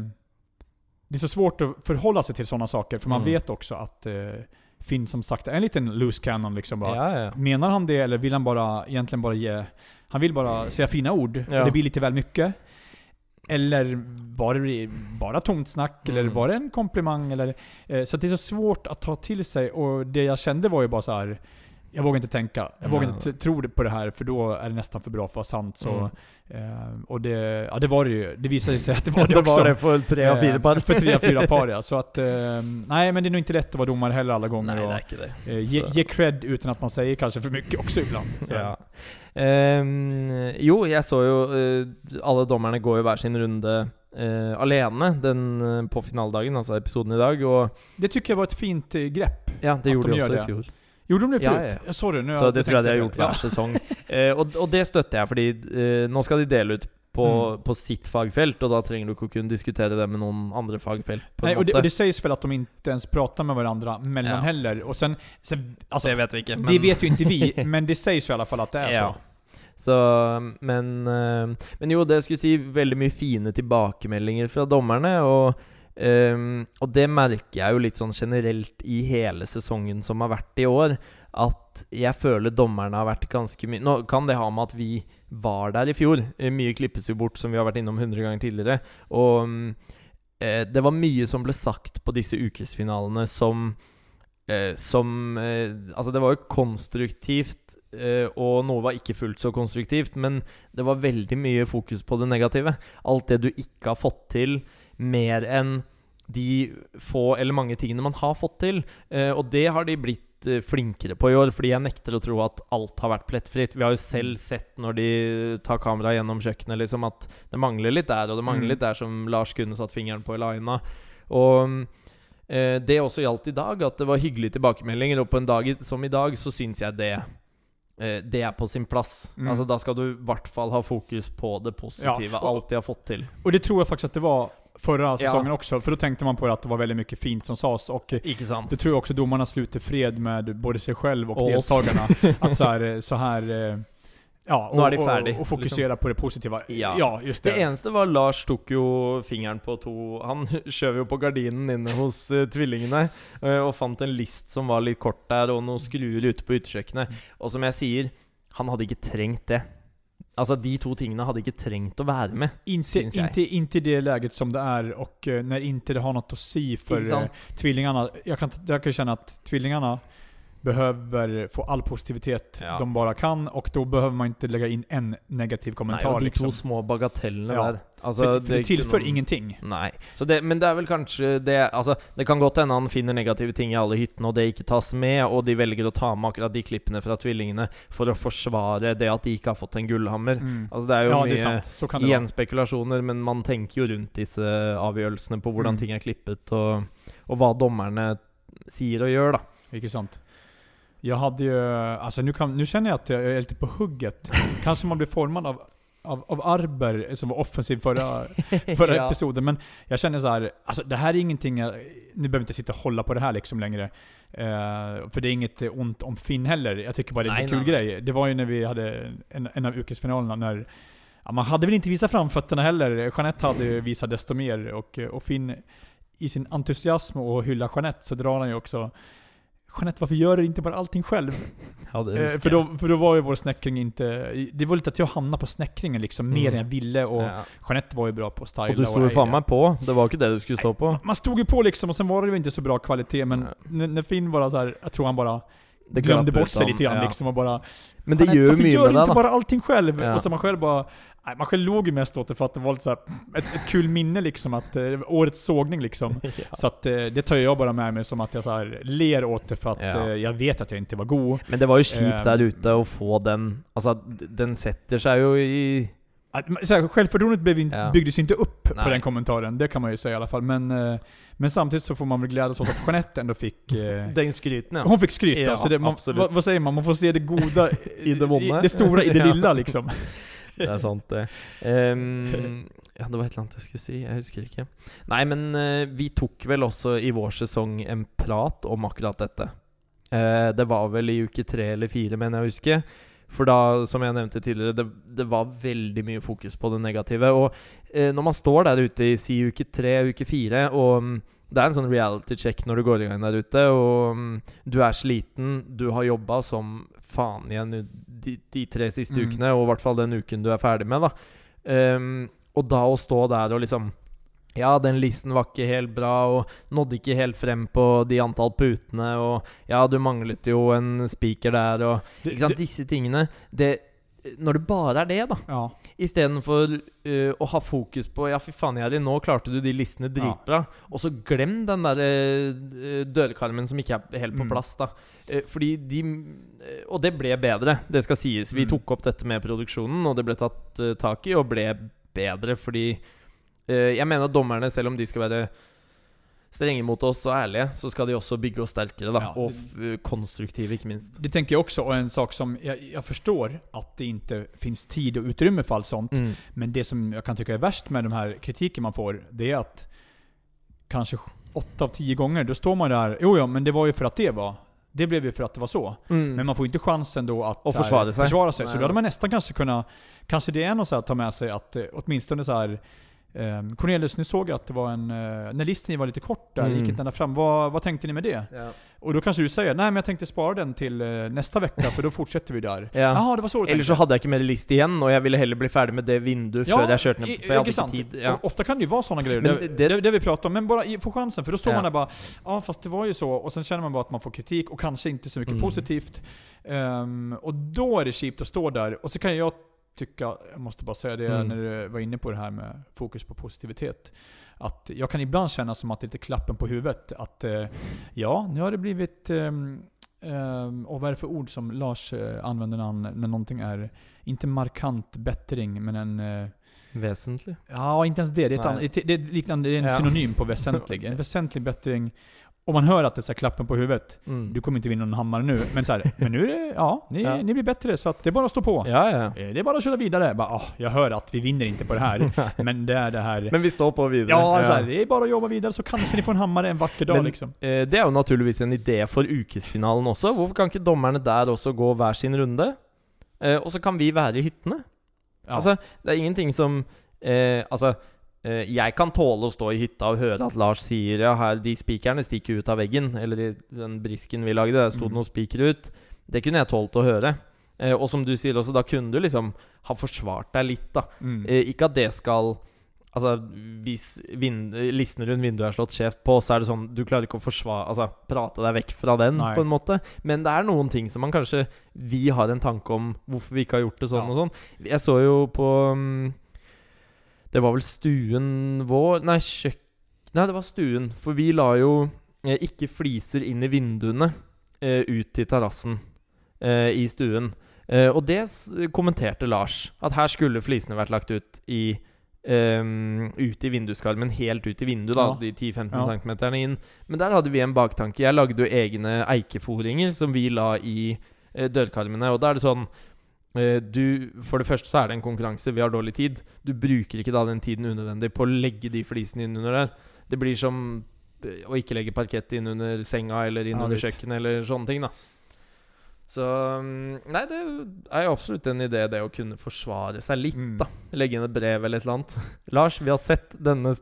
det är så svårt att förhålla sig till sådana saker, för man Mm. vet också att eh, Finn som sagt är en liten loose cannon liksom bara. Ja, ja. Menar han det eller vill han bara egentligen bara ge... Han vill bara säga fina ord det blir lite väl mycket. Eller var det bara tomt snack? Eller Mm. var det en komplimang? Eller, eh, så det är så svårt att ta till sig och det jag kände var ju bara så här. Jag vågar inte tänka. Jag vågar Ja. inte tro på det här för då är det nästan för bra för att vara sant. Så, Mm. eh, och det, ja, det var det ju. Det visade sig att det var det det också. var det för tre av fyra Eh, par. För tre av fyra par ja. Så att, eh, nej men det är nog inte lätt att vara domare heller alla gånger. Nej, det och, det. eh, ge, ge cred utan att man säger kanske för mycket också ibland. Så. Ja. Ehm, jo, jeg så jo eh, Alle dommerne går jo hver sin runde eh, alene den, eh, på finaledagen, altså episoden i dag. Og Det tycker jag var ett fint grepp. ja, det gjorde de de også det. i fjor. Gjorde de det Ja, förut? ja. Jag såg det nu. Så jag det tror jeg de har gjort hver sesong. Eh, og, og det støtter jeg, fordi nå skal de dele ut på, Mm. på sitt fagfelt, og da trenger du ikke å kunne diskutere det med noen andre fagfelt. Nej, och det, och det sägs väl att de inte ens pratar med varandra mellan Ja. heller. Och sen, sen alltså, det vet vi ikke. det vet ju inte vi, men det sägs ju i alla fall att det är Ja. så. Så, men, eh, men jo, det skulle si veldig mye fine tilbakemeldinger fra dommerne. Og, eh, og det merker jeg jo litt sånn generelt i hele sesongen som har vært i år. At jeg føler dommerne har vært ganske mye Nå kan det ha med at vi var der i fjor. Mycket eh, Mye klippes jo bort, som vi har vært innom 100 ganger tidligere. Og mm, eh, det var mye som ble sagt på disse ukesfinalene som eh, Som eh, Altså, det var jo konstruktivt Eh, og noe var ikke fullt så konstruktivt, men det var veldig mye fokus på det negative. Alt det du ikke har fått til, mer enn de få eller mange tingene man har fått til. Eh, og det har de blitt eh, flinkere på i år, fordi jeg nekter å tro at alt har vært plettfritt. Vi har jo selv sett når de tar kamera gjennom kjøkkenet, liksom at det mangler litt der, og det mangler Mm. litt der som Lars kunne satt fingeren på i Laina. Og eh, det også gjaldt i dag, at det var hyggelige tilbakemeldinger, og på en dag som i dag så syns jeg det eh, det er på sin plass. Mm. Altså Da skal du i hvert fall ha fokus på det positive. Ja, og- alt de har fått til. Och det tror jag faktiskt att det var förra säsongen också. För då tänkte man på att det var väldigt mycket fint som sades. Och eh, det tror jag också domarna sluter fred med både sig själv och, Och oss. deltagarna. att så här, så här eh, Ja, Nu och, och, och fokusera på det positiva. Ja. ja just det. Det eneste var Lars tok jo fingeren på to Han skjøv jo på gardinen inne hos eh, tvillingene eh, og fant en list som var litt kort der, og noen skruer ute på utekjøkkenet. Og som jeg sier, han hadde ikke trengt det. Altså, de to tingene hadde ikke trengt å være med. Inte, inte, inte i det läget som det är och eh, när inte det har något att si för Ikke eh, tvillingarna. Jag kan, jag kan känna att tvillingarna behöver få all positivitet Ja. de bara kan och då behöver man inte lägga in en negativ kommentar. og de liksom. to små bagatellene Ja. der. Altså, för, för det tillför kunne- ingenting. Nei. Det, men det er vel kanskje det Altså, det kan godt hende han finner negative ting i alle hyttene, og det ikke tas med, og de velger å ta med akkurat de klippene fra tvillingene for å forsvare det at de ikke har fått en gullhammer. Mm. Altså, det er jo Ja, det mye det igjen spekulasjoner, men man tenker jo rundt disse avgjørelsene på hvordan Mm. ting er klippet, og, og hva dommerne sier og gjør, da. Inte sant. Jag hade ju, alltså nu, kan, nu känner jag att jag är lite på hugget. Kanske man blir formad av, av, av Arber som var offensiv förra, förra Ja. episoden. Men jag känner så här, alltså det här är ingenting, jag, nu behöver inte sitta och hålla på det här liksom längre. Eh, för det är inget ont om Finn heller. Jag tycker bara det är Nej, en kul nej. grej. Det var ju när vi hade en, en av yrkesfinalerna när ja, man hade väl inte visat framfötterna heller. Jeanette hade ju visat desto mer och, och Finn i sin entusiasm och hylla Jeanette så drar han ju också Jeanette, varför gör du inte bara allting själv? Ja, det Eh, för, då, för då var ju vår snäckring inte... Det var lite att jag hamnade på snäckringen liksom, mer Mm. än jag ville och Ja. Jeanette var ju bra på att styla Og du sto jo heja. faen meg på. Det var ikke det du skulle stå på. Man stod ju på liksom och sen var det ju inte så bra kvalitet men Nej. när, Finn bara så här, jag tror han bara Det glömde bort sig lite grann ja. liksom och bara... Men det "Fan, gör ju varför gör med du inte bara allting själv? Ja. Och så man själv bara... Nej, man själv låg ju mest åt det för att det var lite så här, ett, ett kul minne liksom, att eh, årets sågning liksom. Ja. Så att eh, det tar jag bara med mig som att jag så här ler åt det för att Ja. eh, jag vet att jag inte var god. Men det var jo kjipt Eh, der ute å få den Altså, den setter seg jo i Att, men så här, självförtroendet blev in, Ja. byggdes inte upp på Nej. den kommentaren, det kan man ju säga i alla fall. Men, eh, men samtidigt så får man väl glädjas åt att Jeanette ändå fick... Eh, den skryten, hon fick skryt Ja, så det, man, vad, vad säger man? Man får se det goda I det vonde. det stora i det lilla liksom. Det er sant, det. Um, ja, det var et eller annet jeg skulle si. Jeg husker ikke. Nei, men uh, vi tok vel også i vår sesong en prat om akkurat dette. Uh, det var vel i uke tre eller fire, mener jeg å huske. For da, som jeg nevnte tidligere, det, det var veldig mye fokus på det negative. Og uh, eh, når man står der ute i si uke tre, uke fire, og um, mm, det er en sånn reality check når du går i gang der ute, og um, mm, du er sliten, du har jobba som faen igjen de, de tre siste Mm. ukene, og i hvert fall den uken du er ferdig med, da. Ehm, og da å stå der og liksom Ja, den listen var ikke helt bra, og nådde ikke helt frem på de antall putene, og ja, du manglet jo en spiker der, og Ikke sant, disse tingene. Det Når det bare er det, da. ja. Istedenfor uh, å ha fokus på Ja, fy faen, Jerry, nå klarte du de listene dritbra. Og så glem den der eh, dørkarmen som ikke er helt på Mm. plass, da. Eh, fordi de Og det ble bedre, det skal sies. Vi Mm. tok opp dette med produksjonen, og det ble tatt tak i, og ble bedre fordi Jeg mener at dommerne, selv om de skal være strenge mot oss og ærlige, så skal de også bygge oss sterkere, da. Ja, og f konstruktive, ikke minst. det tänker jag också, och en sak som jag, jag förstår att det inte finns tid och utrymme för allt sånt. Mm. Men det som jag kan tycka är värst med de här kritiken man får, det är att kanske åtta av tio gånger, då står man där, jo ja, men det var ju för att det var. Det blev ju för att det var så. Mm. Men man får inte chansen då att Och här, försvara sig. försvara sig. Så då hade man nästan kanske kunnat, kanske det är något så här att ta med sig att eh, åtminstone så här eh, Cornelius, nu såg jag att det var en... Eh, när listen var lite kort där, Mm. gick inte ända fram. Vad, vad tänkte ni med det? ja. Och då kanske du säger, nej men jag tänkte spara den till eh, nästa vecka för då fortsätter vi där. Ja. Jaha, det var så du Eller så hadde jeg ikke mer list igjen, og jeg ville heller bli ferdig med det vinduet før jeg kjørte ned. i- For jeg hadde inte tid. Ja. Och Ofta kan det ju vara sådana grejer, Men det, det- det, det vi pratar om. Men bara i- få chansen, för då står Ja. man där bara Ja fast det var ju så, och sen känner man bara att man får kritik och kanske inte så mycket Mm. positivt. Ehm, och då är det cheap att stå där. Och så kan jag tycka, jag måste bara säga det Mm. när du var inne på det här med fokus på positivitet. Att jag kan ibland känna som att det är lite klappen på huvudet. Att eh, ja, nu har det blivit... ehm, och vad är det för ord som Lars eh, använder när, han, när någonting är, inte markant bättring, men en... eh, Vesentlig. Ja, inte ens det. Det är, ett annat, det är, liknande, det är en Ja. synonym på väsentlig. En väsentlig bättring. Om man hör att det är så klappen på huvudet. Mm. Du kommer inte vinna någon hammare nu. Men så här, men nu är det, ja, ni, Ja. ni blir bättre så att det är bara att stå på. Ja, ja. Eh, Det är bara att köra vidare. Bara, ah, jag hör att vi vinner inte på det här. men det är det här. Men vi står på videre. ja, Så här, det är bara att jobba vidare så kanske ni får en hammare en vacker dag Men- liksom. Eh, Det er jo naturligvis en idé for ukesfinalen også. Hvorfor kan ikke dommerne der også gå hver sin runde? Eh, og så kan vi være i hyttene. Ja. Altså, det er ingenting som eh, Altså, eh, jeg kan tåle å stå i hytta og høre at Lars sier ja, her, de spikerne stikker ut av veggen. Eller den brisken vi lagde, der sto det Mm. noen spikere ut. Det kunne jeg tålt høre. Eh, og som du sier også, da kunne du liksom ha forsvart deg litt, da. mm. Eh, ikke at det skal Altså, hvis vind, listen rundt vinduet er slått skjevt på, så er det sånn Du klarer ikke å forsvare Altså, prate deg vekk fra den, Nei. på en måte. Men det er noen ting som man kanskje Vi har en tanke om hvorfor vi ikke har gjort det sånn Ja. og sånn. Jeg så jo på mm, Det var vel stuen vår Nei, kjøkk... Nei, det var stuen. For vi la jo eh, ikke fliser inn i vinduene eh, ut til terrassen eh, i stuen. Eh, og det kommenterte Lars. At her skulle flisene vært lagt ut i ehm, ut i vinduskarmen, helt ut i vinduet, da, Ja. altså de 10-15 Ja. cm inn. Men der hadde vi en baktanke. Jeg lagde jo egne eikeforinger som vi la i eh, dørkarmene. Og da er det sånn eh, du, For det første så er det en konkurranse, vi har dårlig tid. Du bruker ikke da den tiden unødvendig på å legge de flisene inn under der. Det blir som eh, å ikke legge parkett inn under senga eller inn Ja, under kjøkkenet eller sånne ting, da. Så mm, Nei, det er absolutt en idé, det å kunne forsvare seg litt, Mm. da. Legge inn et brev eller et eller annet. Lars, vi har sett denne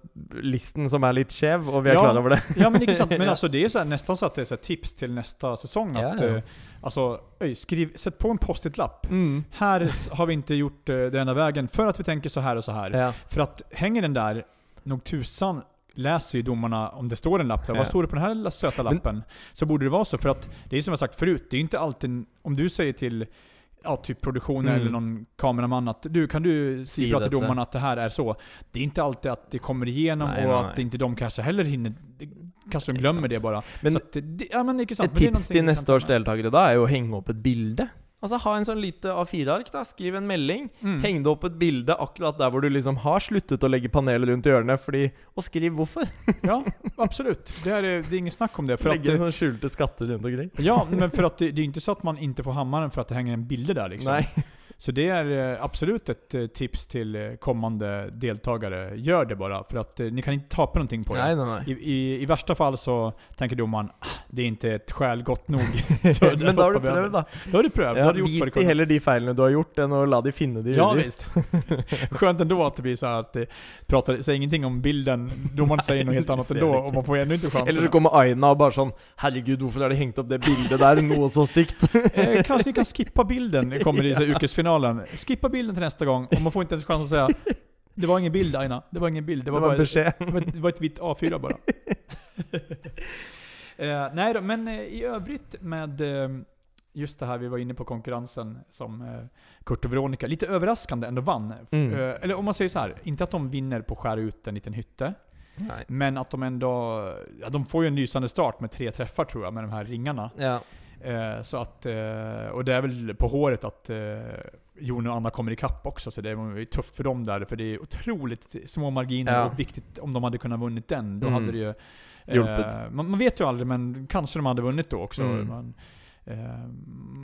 listen som er litt skjev, og vi er Ja. klar over det. Ja men inte sant. Men Ja. alltså det är så nästan så att det så här tips till nästa säsong. Ja, Att, ja. eh, alltså, öj, skriv, sätt på en post-it-lapp. Mm. Här har vi inte gjort eh, den ena vägen för att vi tänker så här och så här. Ja. För att hänger den där, nog tusan läser ju domarna, om det står en lapp där, Ja. vad står det på den här lilla söta Men- lappen? Så borde det vara så, för att det är som jag sagt förut, det är inte alltid, om du säger till Ja, typ produktionen Mm. eller någon kameraman att du, kan du säga till domarna att det här är så? Det är inte alltid att det kommer igenom Nej, och nej, att nej. inte de kanske heller hinner, kanske de glömmer det bara. Men så att det, ja men sant. Men det är tips någonting til vi kan neste ta års med. deltakere da er jo å henge opp et bilde. Altså Ha en sånn lite A4-ark. da Skriv en melding. Mm. Heng det opp et bilde akkurat der hvor du liksom har sluttet å legge panelet rundt hjørnet. Fordi, og skriv hvorfor. Ja, absolut. Det är, det är inget snack om det. Legge en sånn skjulte skatter rundt omkring. ja, men för att det, det är inte så att man inte får hammaren för att det hänger en bild där liksom. Nei. Så det är eh, absolut ett eh, tips till eh, kommande deltagare. Gör det bara, för att ni kan inte tapa någonting på det. Nei, nei, nei. I, i, I värsta fall så tänker domaren "Ah, det är inte ett skäl gott nog. Så där Men da har du prøvd, da. Då har du prövat. Då Ja, har du vis kunnat. heller de feilene du har gjort, enn å la de finne de Ja, uvisst. Skönt ändå att det blir så att det pratar, säger ingenting om bilden, domaren säger något helt det annat ändå det och man får ändå inte chansen. Eller så kommer Aina og bare sånn Herregud, hvorfor har de hengt opp det bildet der? Noe så stygt. Eh, kanske ni kan skippa bilden, kommer det i så yrkesfinalen. Skippa bilden till nästa gång, och man får inte ens chans att säga Det var ingen bild Aina, det var ingen bild. Det Det var, bara, det var, ett, det var ett vitt A4 bara. eh, nej då, men eh, i övrigt med eh, just det här vi var inne på konkurrensen som eh, Kurt och Veronica, lite överraskande ändå vann. Mm. Eller om man säger så här, inte att de vinner på att skära ut en liten hytte. Nei. Men att de ändå, ja, de får ju en lysande start med tre träffar tror jag med de här ringarna. Ja. Eh, så att, eh, och det är väl på håret att eh, Jon och Anna kommer ikapp också, så det var ju tufft för dem där, för det är otroligt små marginer Ja. och viktigt om de hade kunnat vunnit den. Då Mm. hade det ju... Hjulpit. man, man vet ju aldrig, men kanske de hade vunnit då också. Mm. Man, eh,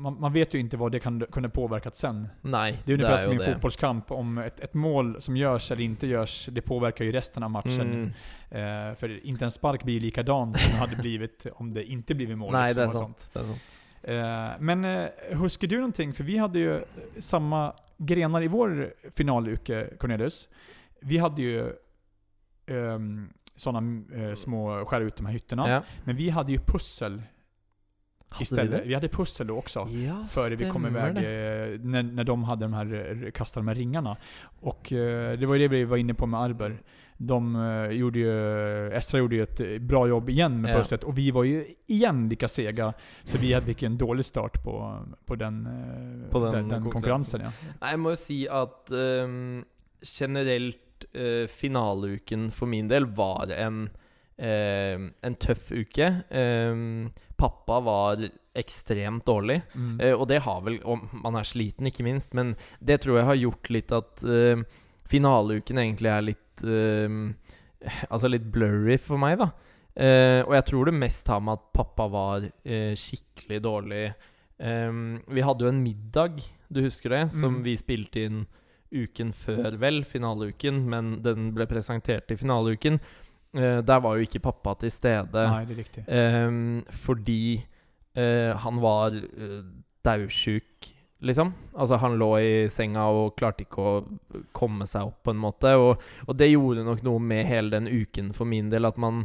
man, man vet ju inte vad det kan, kunde påverkat sen. Nei, Det är ungefär som i en fotbollskamp, om ett, ett mål som görs eller inte görs, det påverkar ju resten av matchen. Mm. Eh, för inte en spark blir likadan som det hade blivit om det inte blivit mål. Nei, liksom, det sånt. sant. Det er sant. Eh, men eh, huskar du någonting? För vi hade ju samma grenar i vår finaluke, Cornelius. Vi hade ju um, sådana eh, små skär ut de här hytterna. Ja. Men vi hade ju pussel Istället. vi Vi, hade pussel då också. det? Ja, Före vi kom iväg, det. eh, när, när de hade de här, eh, kastade de här ringarna. Och eh, det var ju det vi var inne på med Arber. De gjorde ju, Estra gjorde ju ett bra jobb igen med Ja. pusslet och vi var ju igen lika sega. Så vi hade fick en dålig start på, på den, På den den, den konkurrensen. Ja. Nei, jeg må jo si at ehm, generelt uh, finaleuken for min del var en, en tøff uke. Ehm, pappa var ekstremt dårlig, Mm. eh, og det har vel Og man er sliten, ikke minst, men det tror jeg har gjort litt at eh, finaleuken egentlig er litt ehm, Altså litt blurry for meg, da. Eh, og jeg tror det mest har med at pappa var eh, skikkelig dårlig. Ehm, vi hadde jo en middag, du husker det, som Mm. vi spilte inn uken før, vel, finaleuken, men den ble presentert i finaleuken. Eh, der var jo ikke pappa til stede. Nej, det är riktigt. Ehm, fordi eh, han var uh, daudsjuk, liksom. Altså, han lå i senga og klarte ikke å komme seg opp, på en måte. Og, og det gjorde nok noe med hele den uken for min del, at man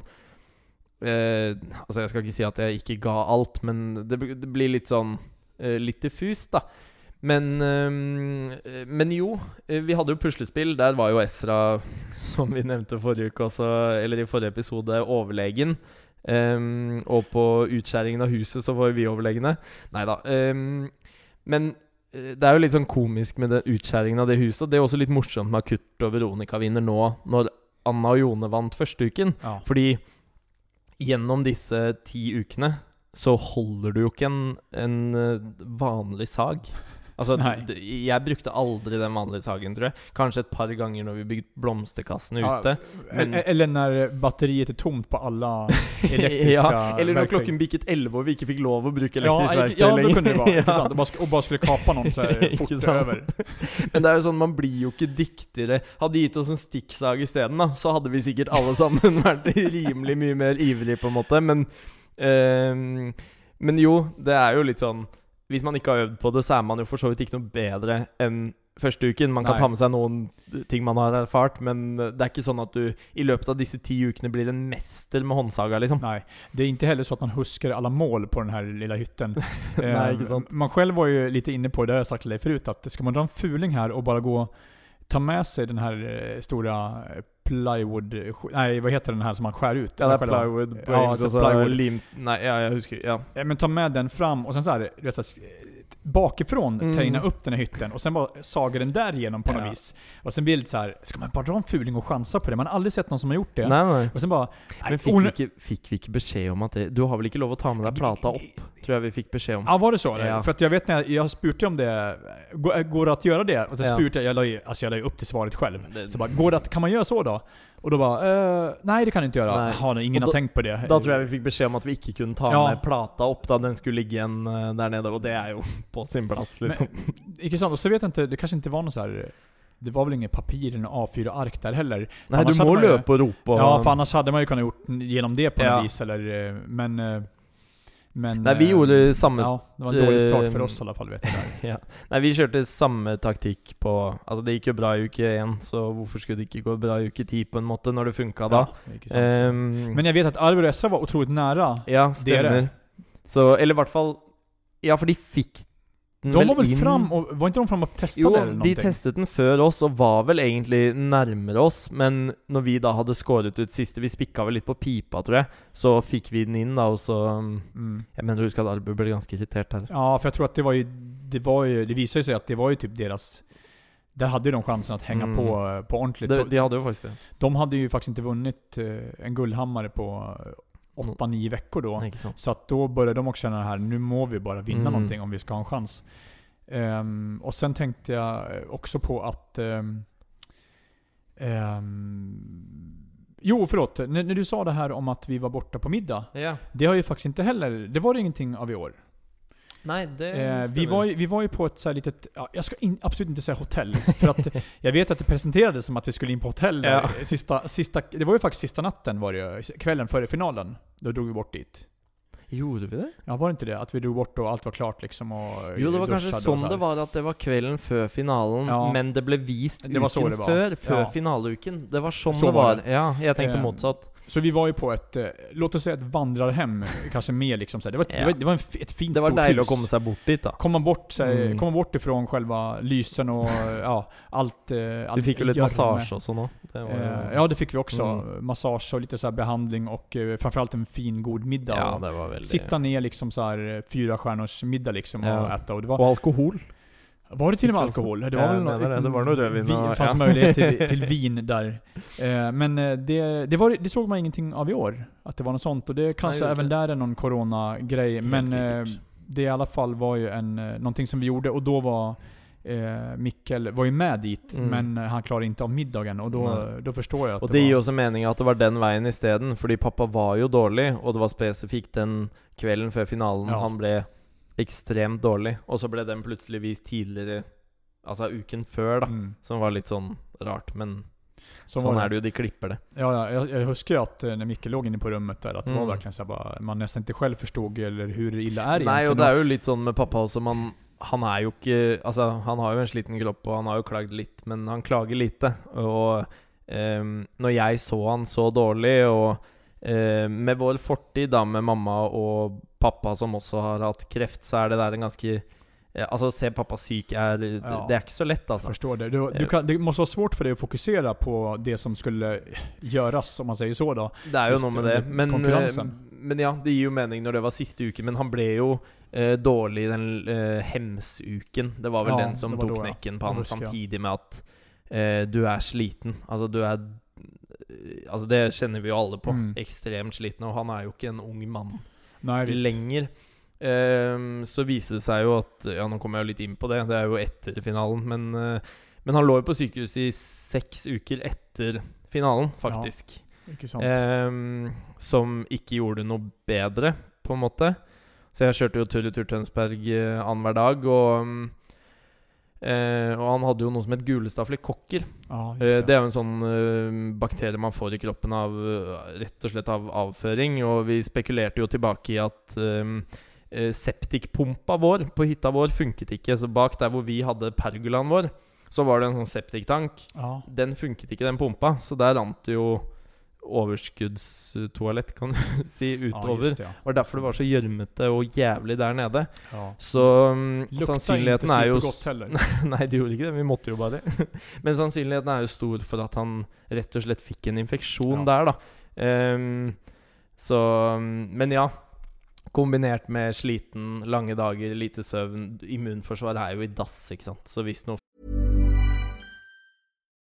eh, Altså, jeg skal ikke si at jeg ikke ga alt, men det, det blir litt sånn eh, Litt diffust, da. Men, ehm, eh, men jo, eh, vi hadde jo puslespill. Der var jo Esra, som vi nevnte forrige uke også, eller i forrige episode, overlegen. Ehm, og på utskjæringen av huset så var vi overlegne. Nei da. ehm, men eh, det er jo litt sånn komisk med den utskjæringen av det huset. Og det er også litt morsomt med at Kurt og Veronica vinner nå, når Anna og Jone vant første uken. Ja. Fordi gjennom disse ti ukene så holder du jo ikke en, en eh, vanlig sag. Altså, jeg brukte aldri den vanlige sagen, tror jeg. Kanskje et par ganger når vi bygde blomsterkassene ute. men- E- Eller när batteriet är tomt på alla elektriska ja, eller når verktyg. klokken bikket 11 og vi ikke fikk lov å bruke Ja, elektrisk verktøy ja, lenger. kunde det vara. Ja. Och bara skulle kapa någon så fort sant? över. Men det er jo sånn, man blir jo ikke dyktigere. Hadde de gitt oss en stikksag isteden, så hadde vi sikkert alle sammen vært rimelig mye mer ivrige, på en måte. Men, ehm, men jo, det er jo litt sånn Hvis man ikke har øvd på det, så er man jo for så vidt ikke noe bedre enn første uken. Man kan Nei. ta med seg noen ting man har erfart, men det er ikke sånn at du i løpet av disse ti ukene blir en mester med håndsaga, liksom. Nej, det är inte heller så att man huskar alla mål på den här lilla hytten. Nej, Eh, inte sant. Man själv var ju lite inne på, det har jag sagt till dig förut, att ska man dra en fuling här och bara gå ta med sig den här eh, stora eh, plywood... Nej, vad heter den här som man skär ut? Ja, plywood Ja, så plywood. lim... Nei, ja, jeg husker Ja. Eh, Men ta med den fram och sen så här, vet, så här bakifrån Mm. tegna upp den här hytten och sen bara saga den där igenom på något Ja. vis. Och sen blir det lite så här, ska man bara dra en fuling och chansa på det? Man har aldrig sett någon som har gjort det. Nei, nei. Och sen bara... Men fikk vi, ikke, fikk vi ikke beskjed om at det Du har vel ikke lov å ta med deg plata opp? Tror jeg vi fikk beskjed om. Ja, var det så? Ja. För att jag vet när jag, jag spurte om det, går, går det att göra det? Och sen Ja. spurte jag, jag la, ju, alltså jag la ju upp till svaret själv. Det- Så bara, går det att, kan man göra så då? Och då bara, eh, nej det kan du inte göra. Nej. Jaha, ingen Och har då- tänkt på det. Da tror jeg vi fikk beskjed om at vi ikke kunne ta Ja. med plata opp da den skulle ligge igjen eh, der nede, og det er jo på sin plass, liksom. Icke sant? Och så vet jag inte, det kanske inte var någon så här. Det var väl inget papir eller A4-ark där heller. Annars du hade må man ju- og rope og Ja, för annars hade man ju kunnat gjort genom det på Ja. något vis eller, eh, men... eh, Men... Nei, vi eh, gjorde samme Ja, det var en dålig start för eh, oss i alla fall vet jag. Ja. Nei, vi kjørte samme taktikk på Altså, det gikk jo bra i uke én, så hvorfor skulle det ikke gå bra i uke ti, på en måte, når det funka da? Ja, icke sant. Ehm, Men jag vet att Arvid och Esra var otroligt nära. ja, det det. stemmer. Så Eller i hvert fall Ja, for de fikk den De var väl inn- fram och, var inte de fram och testade Jo, eller de någonting? testet den før oss og var vel egentlig nærmere oss, men når vi da hadde skåret ut siste Vi spikka vel litt på pipa, tror jeg, så fikk vi den inn, da, og så Mm. Jeg mener du husker at Arbu ble ganske irritert her. Ja, för jag tror att det var ju, det var ju, det visade sig att det var ju typ deras där hade ju de chansen att hänga Mm. på, på ordentligt. De, De, de hadde jo faktisk det. de hade ju faktiskt inte vunnit eh, en guldhammare på 8-9 veckor då. Sant? Så att då började de också känna det här, nu må vi bara vinna Mm. någonting om vi ska ha en chans. Ehm, och sen tänkte jag också på att... ehm, ehm, jo, förlåt. När, när du sa det här om att vi var borta på middag. Ja. Det har ju faktiskt inte heller... Det var det ingenting av i år. Nei, det Eh, vi, var, ju- vi var ju på ett så här litet, ja, jag ska in, absolut inte säga hotell. För att jag vet att det presenterades som att vi skulle in på hotell Ja. sista, sista, Det var ju faktiskt sista natten var det ju, kvällen före finalen. Då drog vi bort dit. Gjorde vi det? Ja, var det inte det? Att vi drog bort och allt var klart liksom och Jo, det var så här. det var, at det var kvelden før finalen, Ja. men det ble vist Det var så uken det var. før, før Ja. finaleuken. Det var sånn Så det var var. Ja, jeg tenkte Eh, motsatt. Så vi var ju på ett, eh, låt oss säga ett vandrarhem, kanske mer liksom så. Det var, ett, Ja. det var, det var en, ett fint Det var hus. komme seg bort dit, da. Komma bort, så Mm. komma bort ifrån själva lysen och ja, allt... eh, allt görme. massasje også nå. Det var jo- Eh, ja det fick vi också. Mm. Massage och lite så behandling och eh, framförallt en fin god middag. ja, och det var veldig Sitta ner liksom så här fyra stjärnors middag liksom Ja. och äta. Och det var, Og alkohol. Var det till och med alkohol? Det var väl jag nå- menar det. Det var nog vin, och- fanns ja. möjlighet till, till vin där. Eh, men eh, det, det, var, det såg man ingenting av i år. Att det var något sånt. Och det kanske gjorde även där är någon corona-grej. Men eh, det i alla fall var ju en, eh, någonting som vi gjorde och då var eh, Mikkel var ju med dit, Mm. men eh, han klarade inte av middagen och då, Nej. då förstår jag att Og det det var... gir jo også mening at det var den veien isteden, fordi pappa var jo dårlig, og det var spesifikt den kvelden før finalen Ja. han ble ekstremt dårlig. Og så ble den plutselig vist tidligere, altså uken før, da. Mm. Som var litt sånn rart, men Så sånn var er det jo, de klipper det. Ja, ja, jag, jag huskar ju att eh, när Micke låg inne på rummet där, att det var Mm. verkligen så bara, man nästan inte själv förstod eller hur illa är det og egentligen. det er jo litt sånn med pappa også, man han er jo ikke Altså, han har jo en sliten kropp, og han har jo klagd litt, men han klager lite. Og ehm, når jeg så han så dårlig, og eh, med vår fortid, da, med mamma og pappa som også har hatt kreft, så er det der en ganske eh, Altså, å se pappa syk er det, Ja. det er ikke så lett, Jag altså. förstår det. Du, du Eh. kan, det måste vara svårt för dig att fokusera på det som skulle göras, om man säger så då. Det jo Just noe med det. Men, eh, men ja, det gir jo mening når det var siste uke. Men han ble jo eh, dårlig den eh, hemsuken. Det var vel Ja, den som tok då, Det på han, husker jeg. samtidig med at eh, du er sliten. Altså, du er Altså, det kjenner vi jo alle på. Mm. Ekstremt sliten. Og han er jo ikke en ung mann visst. lenger. Ehm, så viser det seg jo at Ja, nå kommer jeg jo litt inn på det. Det er jo etter finalen. Men, eh, men han lå jo på sykehus i seks uker etter finalen, faktisk. Ikke sant? Ehm, som ikke gjorde noe bedre, på en måte. Så jeg kjørte jo tur-retur Tønsberg uh, annenhver dag, og mm, eh, Og han hadde jo noe som het gulestafylokokker. ja, Eh, just det er jo en sånn eh, bakterie man får i kroppen av eh, rett og slett av avføring. Og vi spekulerte jo tilbake i at um, septikpumpa vår på hytta vår funket ikke. Så bak der hvor vi hadde pergolaen vår, så var det en sånn septiktank. Ja. Den funket ikke, den pumpa, så der rant det jo overskuddstoalett, kan du si, Ja, utover. just det, ja. Var derfor det var så gjørmete og jævlig der nede. Ja. Så mm, Lukta sannsynligheten er jo heller. Nei, det gjorde ikke det. Vi måtte jo bare. Men sannsynligheten er jo stor for at han rett og slett fikk en infeksjon Ja. der, da. Ehm, så Men ja. Kombinert med sliten, lange dager, lite søvn. Immunforsvaret er jo i dass, ikke sant. Så hvis noe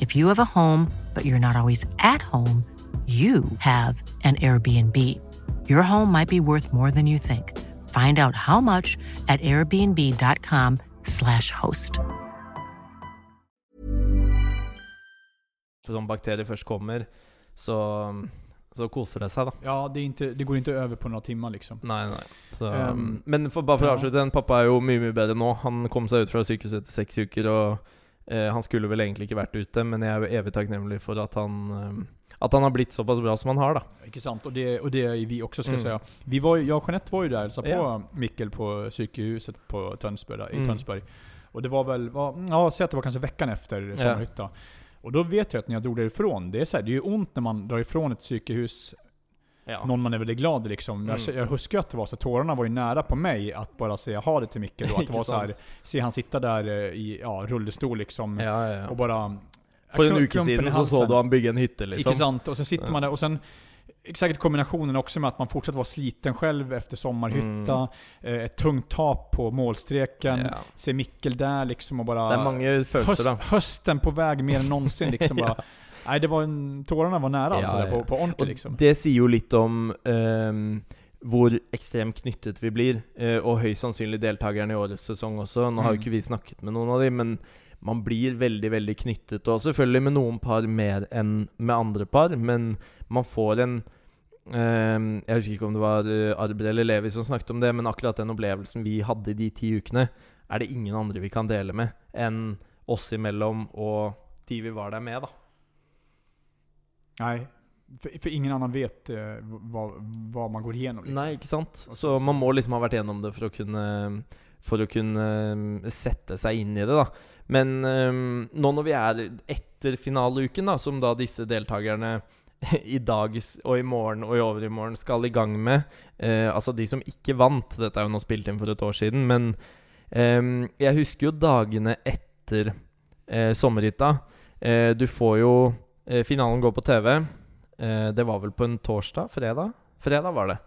If you have a home, but you're not always at home, you have an Airbnb. Your home might be worth more than you think. Find out how much at airbnb.com/slash host. sånn bakterier først kommer, så, så koser det seg, da. Ja, det, är inte, det går inte över på några timmar liksom. Nei, nei. Så, Um, men for, bare for å ja. avslutte den, pappa er jo mye mye bedre nå. Han kom seg ut sykehuset etter seks uker, og eh, han skulle vel egentlig ikke vært ute, men jeg er jo evig takknemlig for at han eh, At han har blitt såpass bra som han har, da. Inte sant? Och det, och det är vi också ska jag Mm. säga. Vi var, jag och Jeanette var ju där och hälsade på Ja. Mikkel på psykhuset på Tönsberg, där, i Mm. Tönsberg. Och det var väl, var, ja säg att det var kanske veckan efter sommarhytta. Och då vet jag att när jag drog därifrån, det är så här, det är ju ont när man drar ifrån ett psykehus, Ja. någon man är väldigt glad i liksom. Jag, Mm. jag huskar att det var så, tårarna var ju nära på mig att bara säga ha det till Mikkel då. Att det var så här, se han sitta där eh, i ja, rullstol liksom. ja, ja, Och bara... For en uke i siden så halsen. så du han bygge en hytte, liksom. Icke sant? Och sen sitter man där och sen Säkert kombinationen också med att man fortsatt vara sliten själv efter sommarhytta. Mm. Eh, ett tungt tap på målstreken. Ja. Se Mikkel där liksom och bara... Det følelser, da. höst, hösten på väg mer än någonsin liksom Ja. bara. Nej, det var en, tårarna var nära alltså, Ja, där, ja. på, på Og liksom. det sier jo litt om ehm, hvor ekstremt knyttet vi blir, eh, og høyst sannsynlig deltakerne i årets sesong også. Nå har jo Mm. ikke vi snakket med noen av dem, men man blir veldig veldig knyttet. Og selvfølgelig med noen par mer enn med andre par, men man får en ehm, Jeg husker ikke om det var uh, Arber eller Levi som snakket om det, men akkurat den opplevelsen vi hadde i de ti ukene, er det ingen andre vi kan dele med enn oss imellom og de vi var der med, da. Nej. För, för ingen annan vet eh, vad, vad man går igenom liksom. Nei, ikke sant? Skal Så man si? man må liksom ha vært gjennom det for å kunne For å kunne eh, sette seg inn i det, da. Men eh, nå når vi er etter finaleuken, da, som da disse deltakerne i dag s- og i morgen og i overmorgen skal i gang med eh, Altså de som ikke vant, dette er jo nå spilt inn for et år siden, men eh, jeg husker jo dagene etter eh, sommerhytta. Eh, du får eh, Finalen går på TV. Eh, det var vel på en torsdag? Fredag? Fredag var det.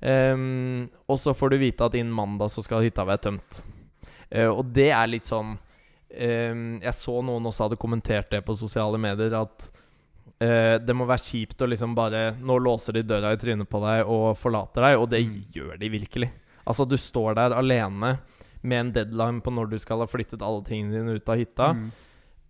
Ehm, og så får du vite at innen mandag så skal hytta være tømt. Eh, og det er litt sånn ehm, Jeg så noen også hadde kommentert det på sosiale medier, at eh, det må være kjipt å liksom bare Nå låser de døra i trynet på deg og forlater deg, og det Mm. gjør de virkelig. Altså, du står der alene med en deadline på når du skal ha flyttet alle tingene dine ut av hytta. Mm.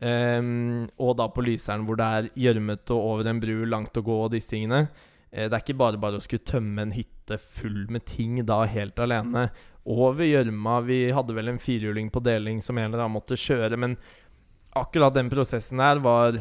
Ehm, og da på Lyseren, hvor det er gjørmete og over en bru, langt å gå og disse tingene. Eh, det er ikke bare bare å skulle tømme en hytte full med ting da helt alene. Over gjørma. Vi hadde vel en firhjuling på deling som en eller annen måtte kjøre, men akkurat den prosessen der var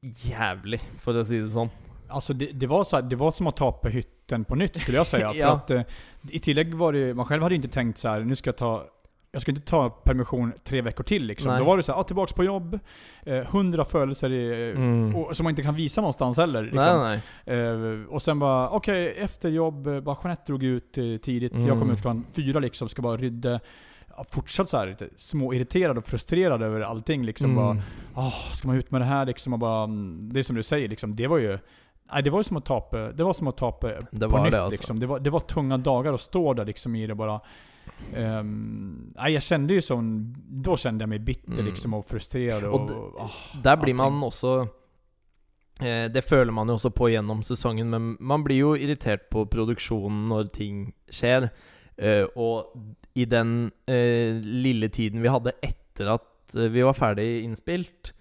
jævlig, for å si det sånn. Alltså det, det, var så här, det var som att ta på hytten på nytt skulle jag säga. Ja. För att, eh, I tillägg var det man själv hade inte tänkt så här, nu ska jag ta jag ska inte ta permission tre veckor till liksom. Nej. Då var det så här, ah, tillbaks på jobb, eh, hundra födelser i, Mm. och, som man inte kan visa någonstans heller. Liksom. nei. Eh, och sen bara, okej, efter jobb, eh, bara Jeanette drog ut eh, tidigt. Jag kom Mm. ut klockan fyra liksom, ska bara rydda. Fortsatt så här lite småirriterad och frustrerad över allting liksom. Bara, Mm. Åh, ska man ut med det här liksom? Och bara, mm, det är som du säger, liksom, det var ju nej, det var ju som att tapa, det var som att tapa Det på nytt det, alltså. liksom. Det var, det var tunga dagar att stå där liksom i det bara. Ehm, nej, jag kände ju som, då kände jag mig bitter Mm. liksom och frustrerad och... Och d- ah, Der blir man også eh, Det føler man jo også på gjennom sesongen, men man blir jo irritert på produksjonen når ting skjer. Eh, og i den eh, lille tiden vi hadde etter at eh, vi var ferdig innspilt,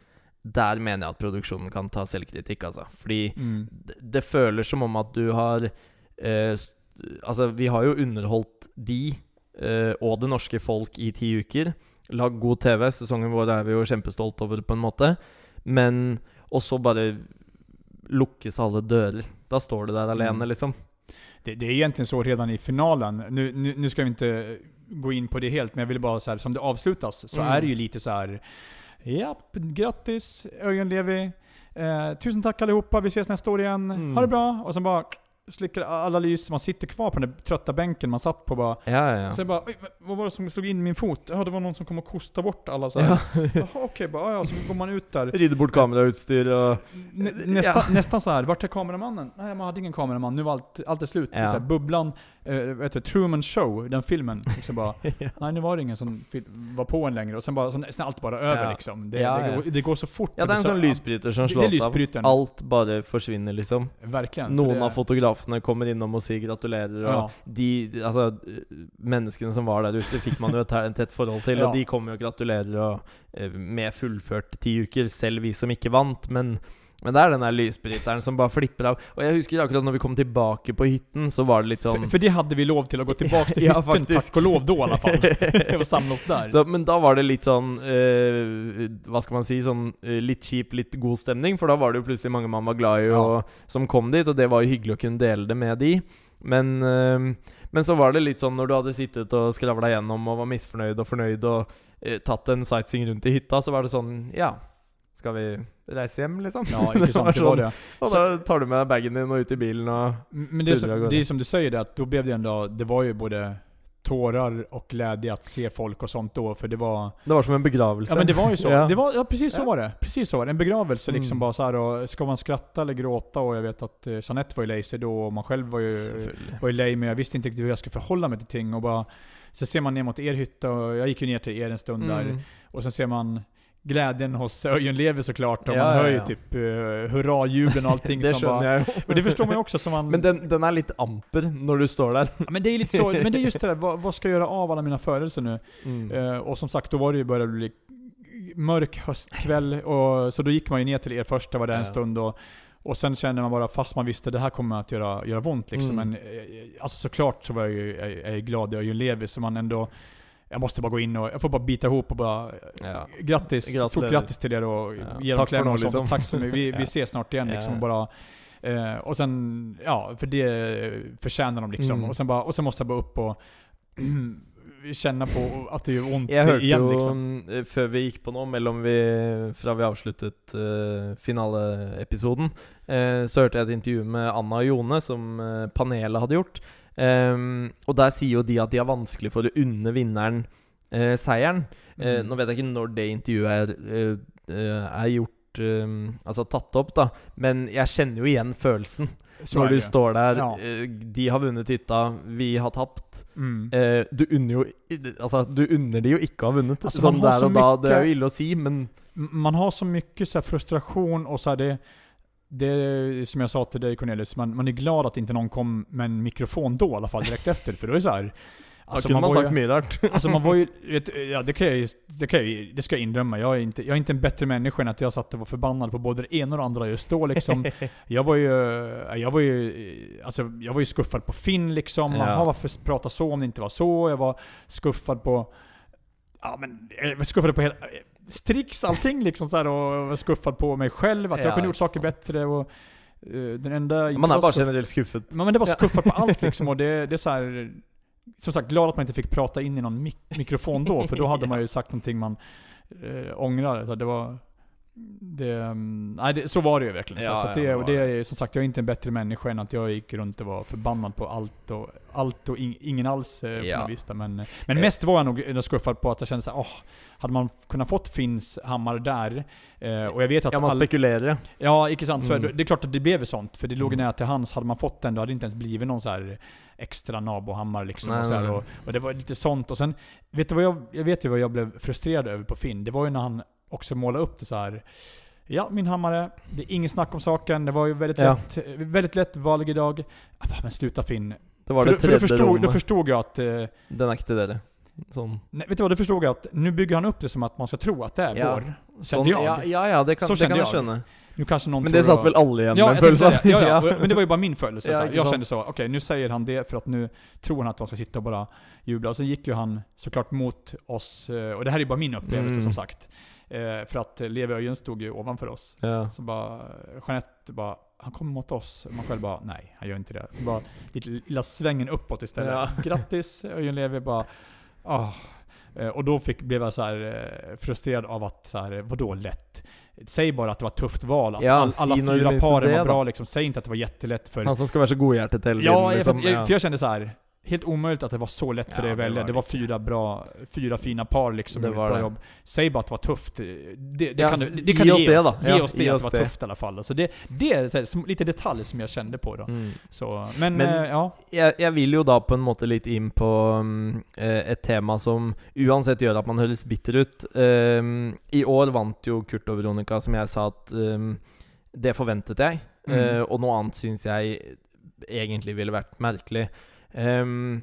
der mener jeg at produksjonen kan ta selvkritikk, altså. Fordi Mm. det, det føles som om at du har eh, Altså, vi har jo underholdt de og det norske folk i ti uker. Lagd god TV. Sesongen vår er vi jo kjempestolt over, på en måte. Men Og så bare lukkes alle dører. Da står du der alene, Mm. liksom. Det, det är egentligen så redan i finalen. Nu, nu, nu ska vi inte gå in på det helt, men jag vill bara så här, som det avslutas, så Mm. är det ju lite så här. Japp, grattis Örjan Levi. Eh, tusen tack allihopa, vi ses nästa år igen. Mm. Ha det bra. Och sen bara slickar alla lys, man sitter kvar på den där trötta bänken man satt på bara. Ja, ja, ja. Sen bara, vad var det som slog in min fot? Ja, det var någon som kom och kostade bort alla så här. ja. Jaha, okej, bara, ja, så går man ut där. Rydde bort kamerautstyr og Nä, nästa, Nästan så här, vart är kameramannen? Nej, man hade ingen kameraman. Nu var allt, allt är slut. Ja. Så här, bubblan, eh, vet du, Truman Show, den filmen. Och så bara, nej nu var det ingen som var på en längre. Och sen bara, sen är allt bara över Ja. liksom. Det, Ja, det, ja. Går, det går så fort. Ja, och det er en så- sånn lysbryter som slås av. lysbryteren. Alt bare forsvinner, liksom. Verkligen. så Noen det- av fotografene kommer innom og sier gratulerer, og Ja. de, altså, menneskene som var der ute, fikk man jo et, et tett forhold til, Ja. og de kommer jo og gratulerer og, eh, med fullført ti uker, selv vi som ikke vant. Men, men det er den der lysbryteren som bare flipper av. Og jeg husker akkurat når vi kom tilbake på hytten, så var det litt sånn För, för det hade vi lov till att gå tillbaka till Ja, hytten, faktiskt. tack och lov då i alla fall. och samla oss där. Så, men da var det litt sånn eh, Hva skal man si? Sånn eh, litt kjip, litt god stemning. For da var det jo plutselig mange man var glad i, Ja. og, som kom dit. Og det var jo hyggelig å kunne dele det med de. Men, eh, men så var det litt sånn når du hadde sittet og skravla gjennom og var misfornøyd og fornøyd og tatt en sightseeing rundt i hytta, så var det sånn Ja, skal vi reise hjem, liksom? Ja, intressant. Det var det. Og da tar du med deg bagen din og ut i bilen og Men det är, som, det är som du säger, det, att då blev det ändå, det var ju både tårar och glädje att se folk och sånt då, för det var... Det var som en begravelse. Ja men det var ju så. Ja. Det var, ja precis så Ja. var det. Precis så var det. En begravelse liksom Mm. bara så här och ska man skratta eller gråta? Och jag vet att eh, Jeanette var ju lej sig då och man själv var ju, var ju men jag visste inte riktigt hur jag skulle förhålla mig till ting och bara... Så ser man ner mot er hytta och jag gick ju ner till er en stund där. Mm. Och sen ser man glädjen hos Örjan Levi såklart och Ja, man hör ju ja. typ uh, hurrajubeln och allting Det som bara... Och det förstår man ju också som man... Men den, den er litt amper når du står. Ja, men det är lite så, men det är just det där, vad, vad ska jag göra av alla mina födelser nu? Mm. Eh, och som sagt, då var det ju började bli mörk höstkväll, och, så då gick man ju ner till er först, var där en stund och, och sen kände man bara, fast man visste det här kommer att göra, göra ont liksom. Mm. Men eh, alltså såklart så var jag ju jag, jag är glad, jag är ju lever, så man ändå jag måste bara gå in och, jag får bara bita ihop och bara Ja. Grattis, Gratulerar. stort grattis till er och Ja, ge dem klämmar och sånt. liksom. Tack så mycket. Vi, vi ses snart igen liksom. Och, bara, eh, och sen, ja, för det förtjänar de liksom. Mm. Och, sen bara, och sen måste jag bara upp och känna på att det gör ont Jeg hørte igen liksom. eh, før vi gikk på nå, mellom vi, fra vi avsluttet uh, finaleepisoden, eh, så hørte jeg et intervju med Anna og Jone, som eh, panelet hadde gjort. Ehm, og der sier jo de at de har vanskelig for å unne vinneren eh, seieren. Mm. nå vet jeg ikke når det intervjuet er, eh, er gjort eh, Altså tatt opp, da. Men jeg kjenner jo igjen følelsen Så når du står der. Ja. de har vunnet hytta, vi har tapt. Mm. Du unner jo Altså, du unner de jo ikke å ha vunnet. Altså, sånn man har der så og da. Det er jo ille å si, men Man har så mycket så här frustration och så här det, det är som jag sa till dig Cornelius, man, man är glad att inte någon kom med en mikrofon då i alla fall direkt efter. För då är det så här. kunne man, ju- sagt mye rart. Alltså man var ju, ja det kan jag det, kan jag, det ska jag indrömma. Jag är, inte, jag är inte en bättre människa än att jag satt och var förbannad på både det ena och det andra just då liksom. Jag var ju, jag var ju, alltså jag var ju skuffad på Finn liksom. Ja. Varför prata så om det inte var så? Jag var skuffad på, ja men, jag var skuffad på hela, Strix allting liksom så här och var skuffad på mig själv, att Ja, jag kunde gjort saker sant. bättre och eh, den enda Man er var bare skuff- generelt skuffet. Ja, men det var Ja. skuffat på allt liksom och det, det är så här. Som sagt, glad att man inte fick prata in i någon mik- mikrofon då, för då hade man ju sagt någonting man eh, ångrar. Så det var... det, mm, nej, det, så var det ju verkligen. Ja, så, så det, och det det. är som sagt, jag är inte en bättre människa än att jag gick runt och var förbannad på allt och, allt och ing, ingen alls eh, Ja. på något vis. Men, men Eh. mest var jag nog skuffad på att jag kände såhär, åh, hade man kunnat fått Finns hammare där, eh, och jag vet att Ja, man all- spekulerar. Ja, icke sant. Så Mm. det, det är klart att det blev sånt. För det låg Mm. nära till hands. Hade man fått den, då hade det inte ens blivit någon så här extra nabohammare liksom. Nej, och, så här, och, och det var lite sånt. Och sen, vet du vad jag, jag vet ju vad jag blev frustrerad över på Finn. Det var ju när han också målade upp det så här. Ja, min hammare. Det är ingen snack om saken. Det var ju väldigt Ja. lätt, väldigt lätt valg idag. Ah, Men sluta Finn. Det var för, det för då, förstod, då förstod jag att... Eh, Den akte dere. Sånn. nej, vet du vad? Då förstod jag att nu bygger han upp det som att man ska tro att det är Ja. vår. Sånn, jag. ja, ja, ja, det kan, Så det kan jag. skjønne. Nu kanske någon Men det satt väl alle igjen Ja, med det. ja, ja. men det var ju bara min födelse. Ja, jag kände så, okej nu säger han det för att nu tror han att man ska sitta och bara jubla. Och sen gick ju han såklart mot oss, eh, och det här är ju bara min upplevelse Mm. som sagt. Eh, För att Levi stod ju ovanför oss. Ja. Så bara, Jeanette bara, han kommer mot oss. Man själv bara, nej han gör inte det. Så bara, lite lilla svängen uppåt istället. Ja. Grattis Öjen Levi bara, ah. Eh, Och då fick, blev jag så här eh, frustrerad av att, så här, vadå lätt? Säg bara att det var ett tufft val. Att Ja, all, alla fyra paren var bra liksom. Säg inte att det var jättelätt för... Han som skal være så godhjertet hele tiden. Ja, liksom. för, Ja. för jag kände så här. Helt omöjligt att det var så lätt för Ja, dig att välja. Det var fyra bra, fyra fina par liksom. Det bra det. jobb. Säg bara att det var tufft. Det, det, Ja, kan, det kan ge oss det oss. då. Ge Ja, oss det, ge att det var tufft i alla fall. Så det, det är lite detalj som jag kände på då. Mm. Så, men, Men- eh, ja. jeg, jeg vil jo da på en måte litt inn på um, eh, et tema som uansett gjør at man høres bitter ut. Um, I år vant jo Kurt og Veronica, som jeg sa at um, det forventet jeg. Mm. Eh, og noe annet syns jeg egentlig ville vært merkelig. Um,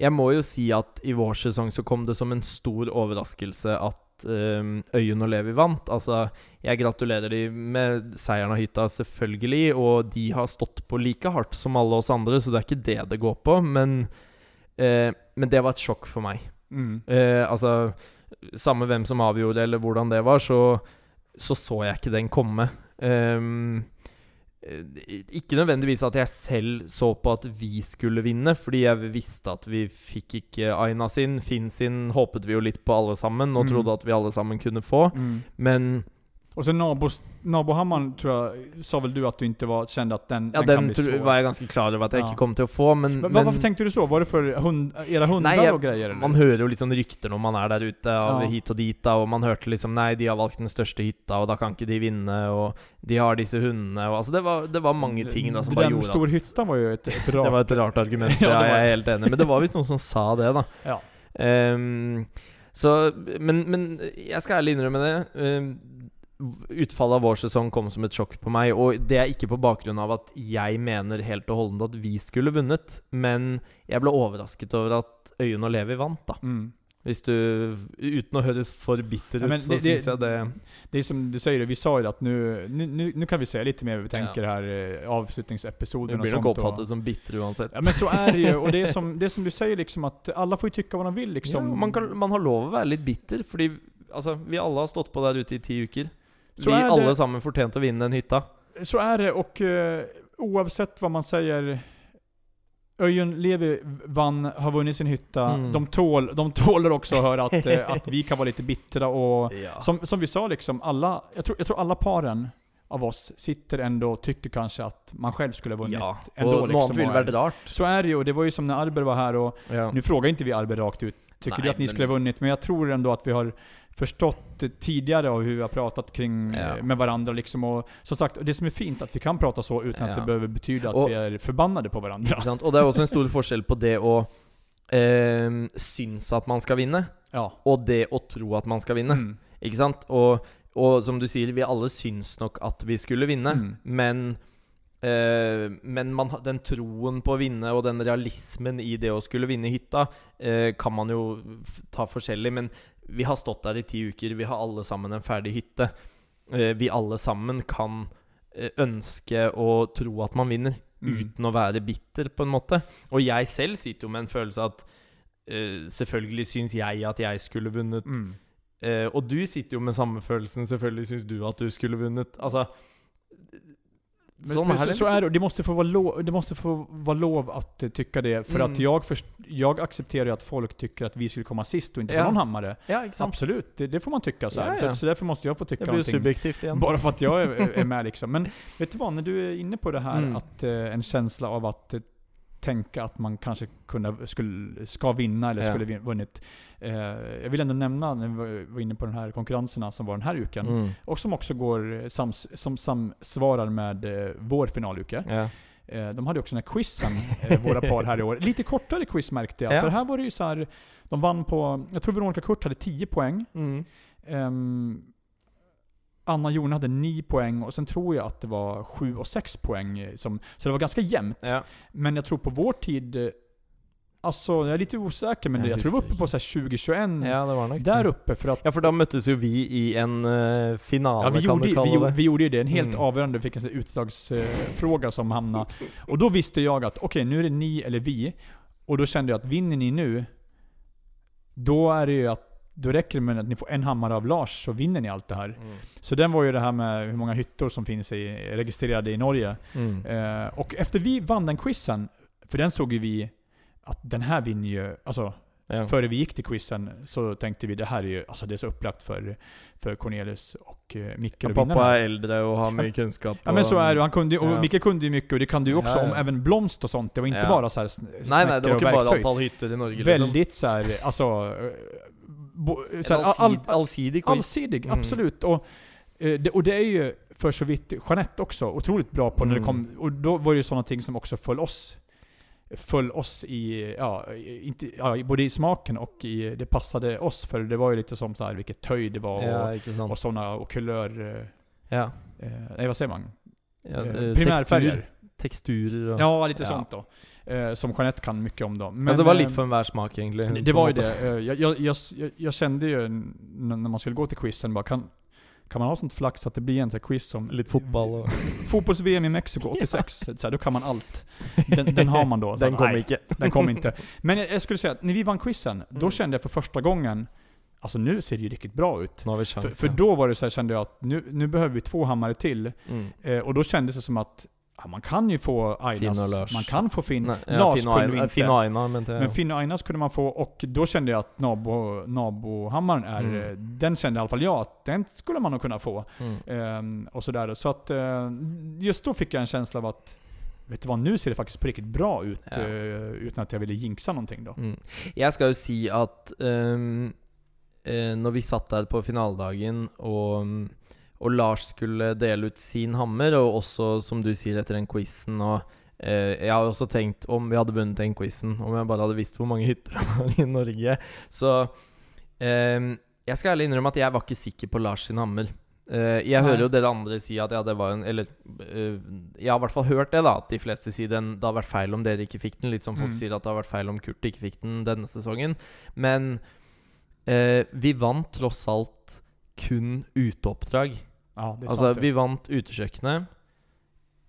jeg må jo si at i vår sesong så kom det som en stor overraskelse at um, Øyunn og Levi vant. Altså, jeg gratulerer de med seieren av hytta, selvfølgelig, og de har stått på like hardt som alle oss andre, så det er ikke det det går på, men, eh, men det var et sjokk for meg. Mm. Eh, altså, samme hvem som avgjorde, eller hvordan det var, så så, så jeg ikke den komme. Ehm, eh, ikke nødvendigvis at jeg selv så på at vi skulle vinne, fordi jeg visste at vi fikk ikke Aina sin. Finn sin håpet vi jo litt på alle sammen, og Mm. trodde at vi alle sammen kunne få. Mm. Men Och sen nabos, nabohammaren tror jag, sa väl du att du inte var, kände att den, ja, den kan den bli tro, svår. var jeg ganske klar over at jeg Ja. ikke kom til å få. Men, Men, men varför tänkte du så? Var det för hund, era hundar Nei, jeg- och grejer? Eller? Man hører jo liksom rykter når man er der ute, Ja. hit og dit, og man hørte liksom Nei, de har valgt den største hytta, og da kan ikke de vinne, og de har disse hundene, og altså Det var, det var mange ting da som Den gjorde at storhyttan var ju ett, ett Det rart... var et rart argument, Ja, ja, det var- jeg er helt enig. Men det var visst noen som sa det, da. Ja. Ehm, så men, men jeg skal ærlig innrømme det. Ehm, utfallet av vår sesong kom som et sjokk på meg. Og det er ikke på bakgrunn av at jeg mener helt og holdent at vi skulle vunnet, men jeg ble overrasket over at Øyunn og Levi vant, da. Mm. Hvis du Uten å høres for bitter Ja, ut, men så det- syns jeg det Det är som du säger, vi sa ju att nu, nu, nu, kan vi säga lite mer vad vi tänker Ja. här eh, avslutningsepisoden och blir nok sånt. oppfattet Och, som bitter uansett. ja men så är det ju, och det är som, det är som du säger liksom att alla får ju tycka vad de vill liksom. ja, man, kan, man har lov å være litt bitter, fordi altså, vi alle har stått på der ute i ti uker. Så vi er det- alle sammen å vinne den hytta. Så är det och eh, oavsett vad man säger Öjen Levi vann, har vunnit sin hytta. Mm. De, tål, de tåler också att höra att, eh, att vi kan vara lite bittra och Ja. som, som vi sa liksom, alla, jag tror, jag tror alla paren av oss sitter ändå och tycker kanske att man själv skulle ha vunnit ja. ändå. Noe liksom, och- vært rart. Så är det ju, och det var ju som när Arber var här och Ja. nu frågar inte vi Arber rakt ut, tycker Nej, du att ni men- skulle ha vunnit? Men jag tror ändå att vi har förstått tidigare av hur vi har pratat kring Ja. eh, med varandra liksom. Och som sagt, det som är fint att vi kan prata så utan att Ja. det behöver betyda att Och- vi är förbannade på varandra. Sant? Og det er også en stor forskjell på det å eh, synes at man skal vinne, Ja. og det å tro at man skal vinne. Mm. Ikke sant? Og, og som du sier, vi alle syns nok at vi skulle vinne, Mm. men eh, men man, den troen på å vinne og den realismen i det å skulle vinne hytta, eh, kan man jo f- ta forskjellig. Men vi har stått der i ti uker, vi har alle sammen en ferdig hytte. Eh, vi alle sammen kan eh, ønske og tro at man vinner, Mm. uten å være bitter, på en måte. Og jeg selv sitter jo med en følelse at eh, selvfølgelig syns jeg at jeg skulle vunnet. Mm. Eh, og du sitter jo med samme følelsen. Selvfølgelig syns du at du skulle vunnet. Altså Sånn men så, det. så liksom. är det, det måste få vara lov, det måste få vara lov att tycka det. För Mm. att jag, först, jag accepterar ju att folk tycker att vi skulle komma sist och inte Ja. någon hammare. Ja, sant? Absolut, det, det får man tycka så. Ja, ja. så Så därför måste jag få tycka Det blir någonting. subjektivt igjen. Bara för att jag är, är med liksom. Men vet du vad, när du är inne på det här, Mm. att eh, en känsla av att eh, tänka att man kanske kunde, skulle, ska vinna eller Ja. skulle vunnit. Eh, jag vill ändå nämna, när vi var- inne på den här konkurrenserna som var den här uken, Mm. och som också går sams, som samsvarar med eh, vår finaluke. Ja. Eh, de hade också den här quizen, våra par här i år. Lite kortare quiz märkte jag. Ja. För här var det ju så här, de vann på, jag tror Veronica Kurt hade 10 poäng. Mm. Ehm, Anna Jon hade 9 poäng och sen tror jag att det var 7 och 6 poäng. Som, så det var ganska jämnt. Ja. Men jag tror på vår tid, alltså jag är lite osäker men Jag jag tror vi var uppe på så här 2021. ja, det var Där det. uppe för att Ja, for da møttes jo vi i en eh, finale, Ja, vi, gjorde, vi, det. vi gjorde ju det. En helt Mm. avgörande, fick en utslagsfråga som hamnade. Och då visste jag att okej, nu är det ni eller vi. Och då kände jag att vinner ni nu, då är det ju att då räcker det med att ni får en hammare av Lars så vinner ni allt det här. Mm. Så den var ju det här med hur många hyttor som finns i, registrerade i Norge. Mm. Eh, och efter vi vann den quizen, för den såg ju vi att den här vinner ju, alltså Ja. före vi gick till quizen så tänkte vi det här är ju, alltså det är så upplagt för, för Cornelius och eh, Micke Ja, att vinna pappa er eldre og har mye kunnskap. Ja men så är det, han kunde, och Ja. Micke kunde ju mycket och det kan du också Ja, om även blomst och sånt. Det var inte bara så här sn- Nei, nei, det var och ikke bare verktyg. antall hytter i Norge. liksom. Väldigt så här, alltså... bo- Så En här, all, allsid, allsidig quiz. allsidig, Mm. absolut. Och, eh, det, och det är ju för så vitt Jeanette också otroligt bra på när det Mm. kom, och då var det ju sådana ting som också föll oss föll oss i, ja, inte, ja, både i smaken och i, det passade oss för det var ju lite som så här vilket töj det var Ja, och, sant. och sådana och kulör, eh, Ja. eh, nej vad säger man? ja Eh, eh, primärfärger. tekstur, teksturer og Ja, lite Ja. sånt då. Eh, som Jeanette kan mycket om då. Men, Altså, Det var eh, litt for enhver smak, egentlig. Det var en ju det. Eh, Jag, jag, jag, jag- kände ju när man skulle gå till quizen bara, kan, kan man ha sånt flax att det blir en sån quiz som Litt fotball og Fotbolls-VM i Mexiko 86, så här, då kan man allt. Den, den har man då. Den att, kom nej, ikke. Den kom inte. Men jag, jag skulle säga att när vi vann quizen, då Mm. kände jag för första gången, alltså nu ser det ju riktigt bra ut. Vi För, chans. för då var det så här, kände jag att nu, nu behöver vi två hammare till. mm. Eh, och då kändes det som att ja, man kan ju få Ainas, och man kan få Finn. Nei, ja, Lars Finn kunde vi eh, inte. Finn Aina, mente jeg. Men Finn och Ainas kunde man få, och då kände jag att nabo, nabohammaren är, Mm. den kände i alla fall jag att den skulle man nog kunna få. Mm. Ehm, och sådär. Så att eh, just då fick jag en känsla av att, vet du vad, nu ser det faktiskt på riktigt bra ut. Ja. eh, utan att jag ville jinxa någonting då. Mm. Jeg skal jo si at ehm, eh, når vi satt der på finaledagen, og, og Lars skulle dele ut sin hammer, og også, som du sier, etter den quizen og eh, Jeg har også tenkt, om vi hadde vunnet den quizen, om jeg bare hadde visst hvor mange hytter det var i Norge Så ehm, jeg skal ærlig innrømme at jeg var ikke sikker på Lars sin hammer. Eh, jeg Nei. hører jo dere andre si at ja, det var en Eller eh, jeg har i hvert fall hørt det, da. At de fleste sier den, det har vært feil om dere ikke fikk den. Litt som folk Mm. sier at det har vært feil om Kurt ikke fikk den denne sesongen. Men eh, vi vant tross alt kun uteoppdrag. Ja, det är Altså, sant. vi det. vant Utekjøkkenet.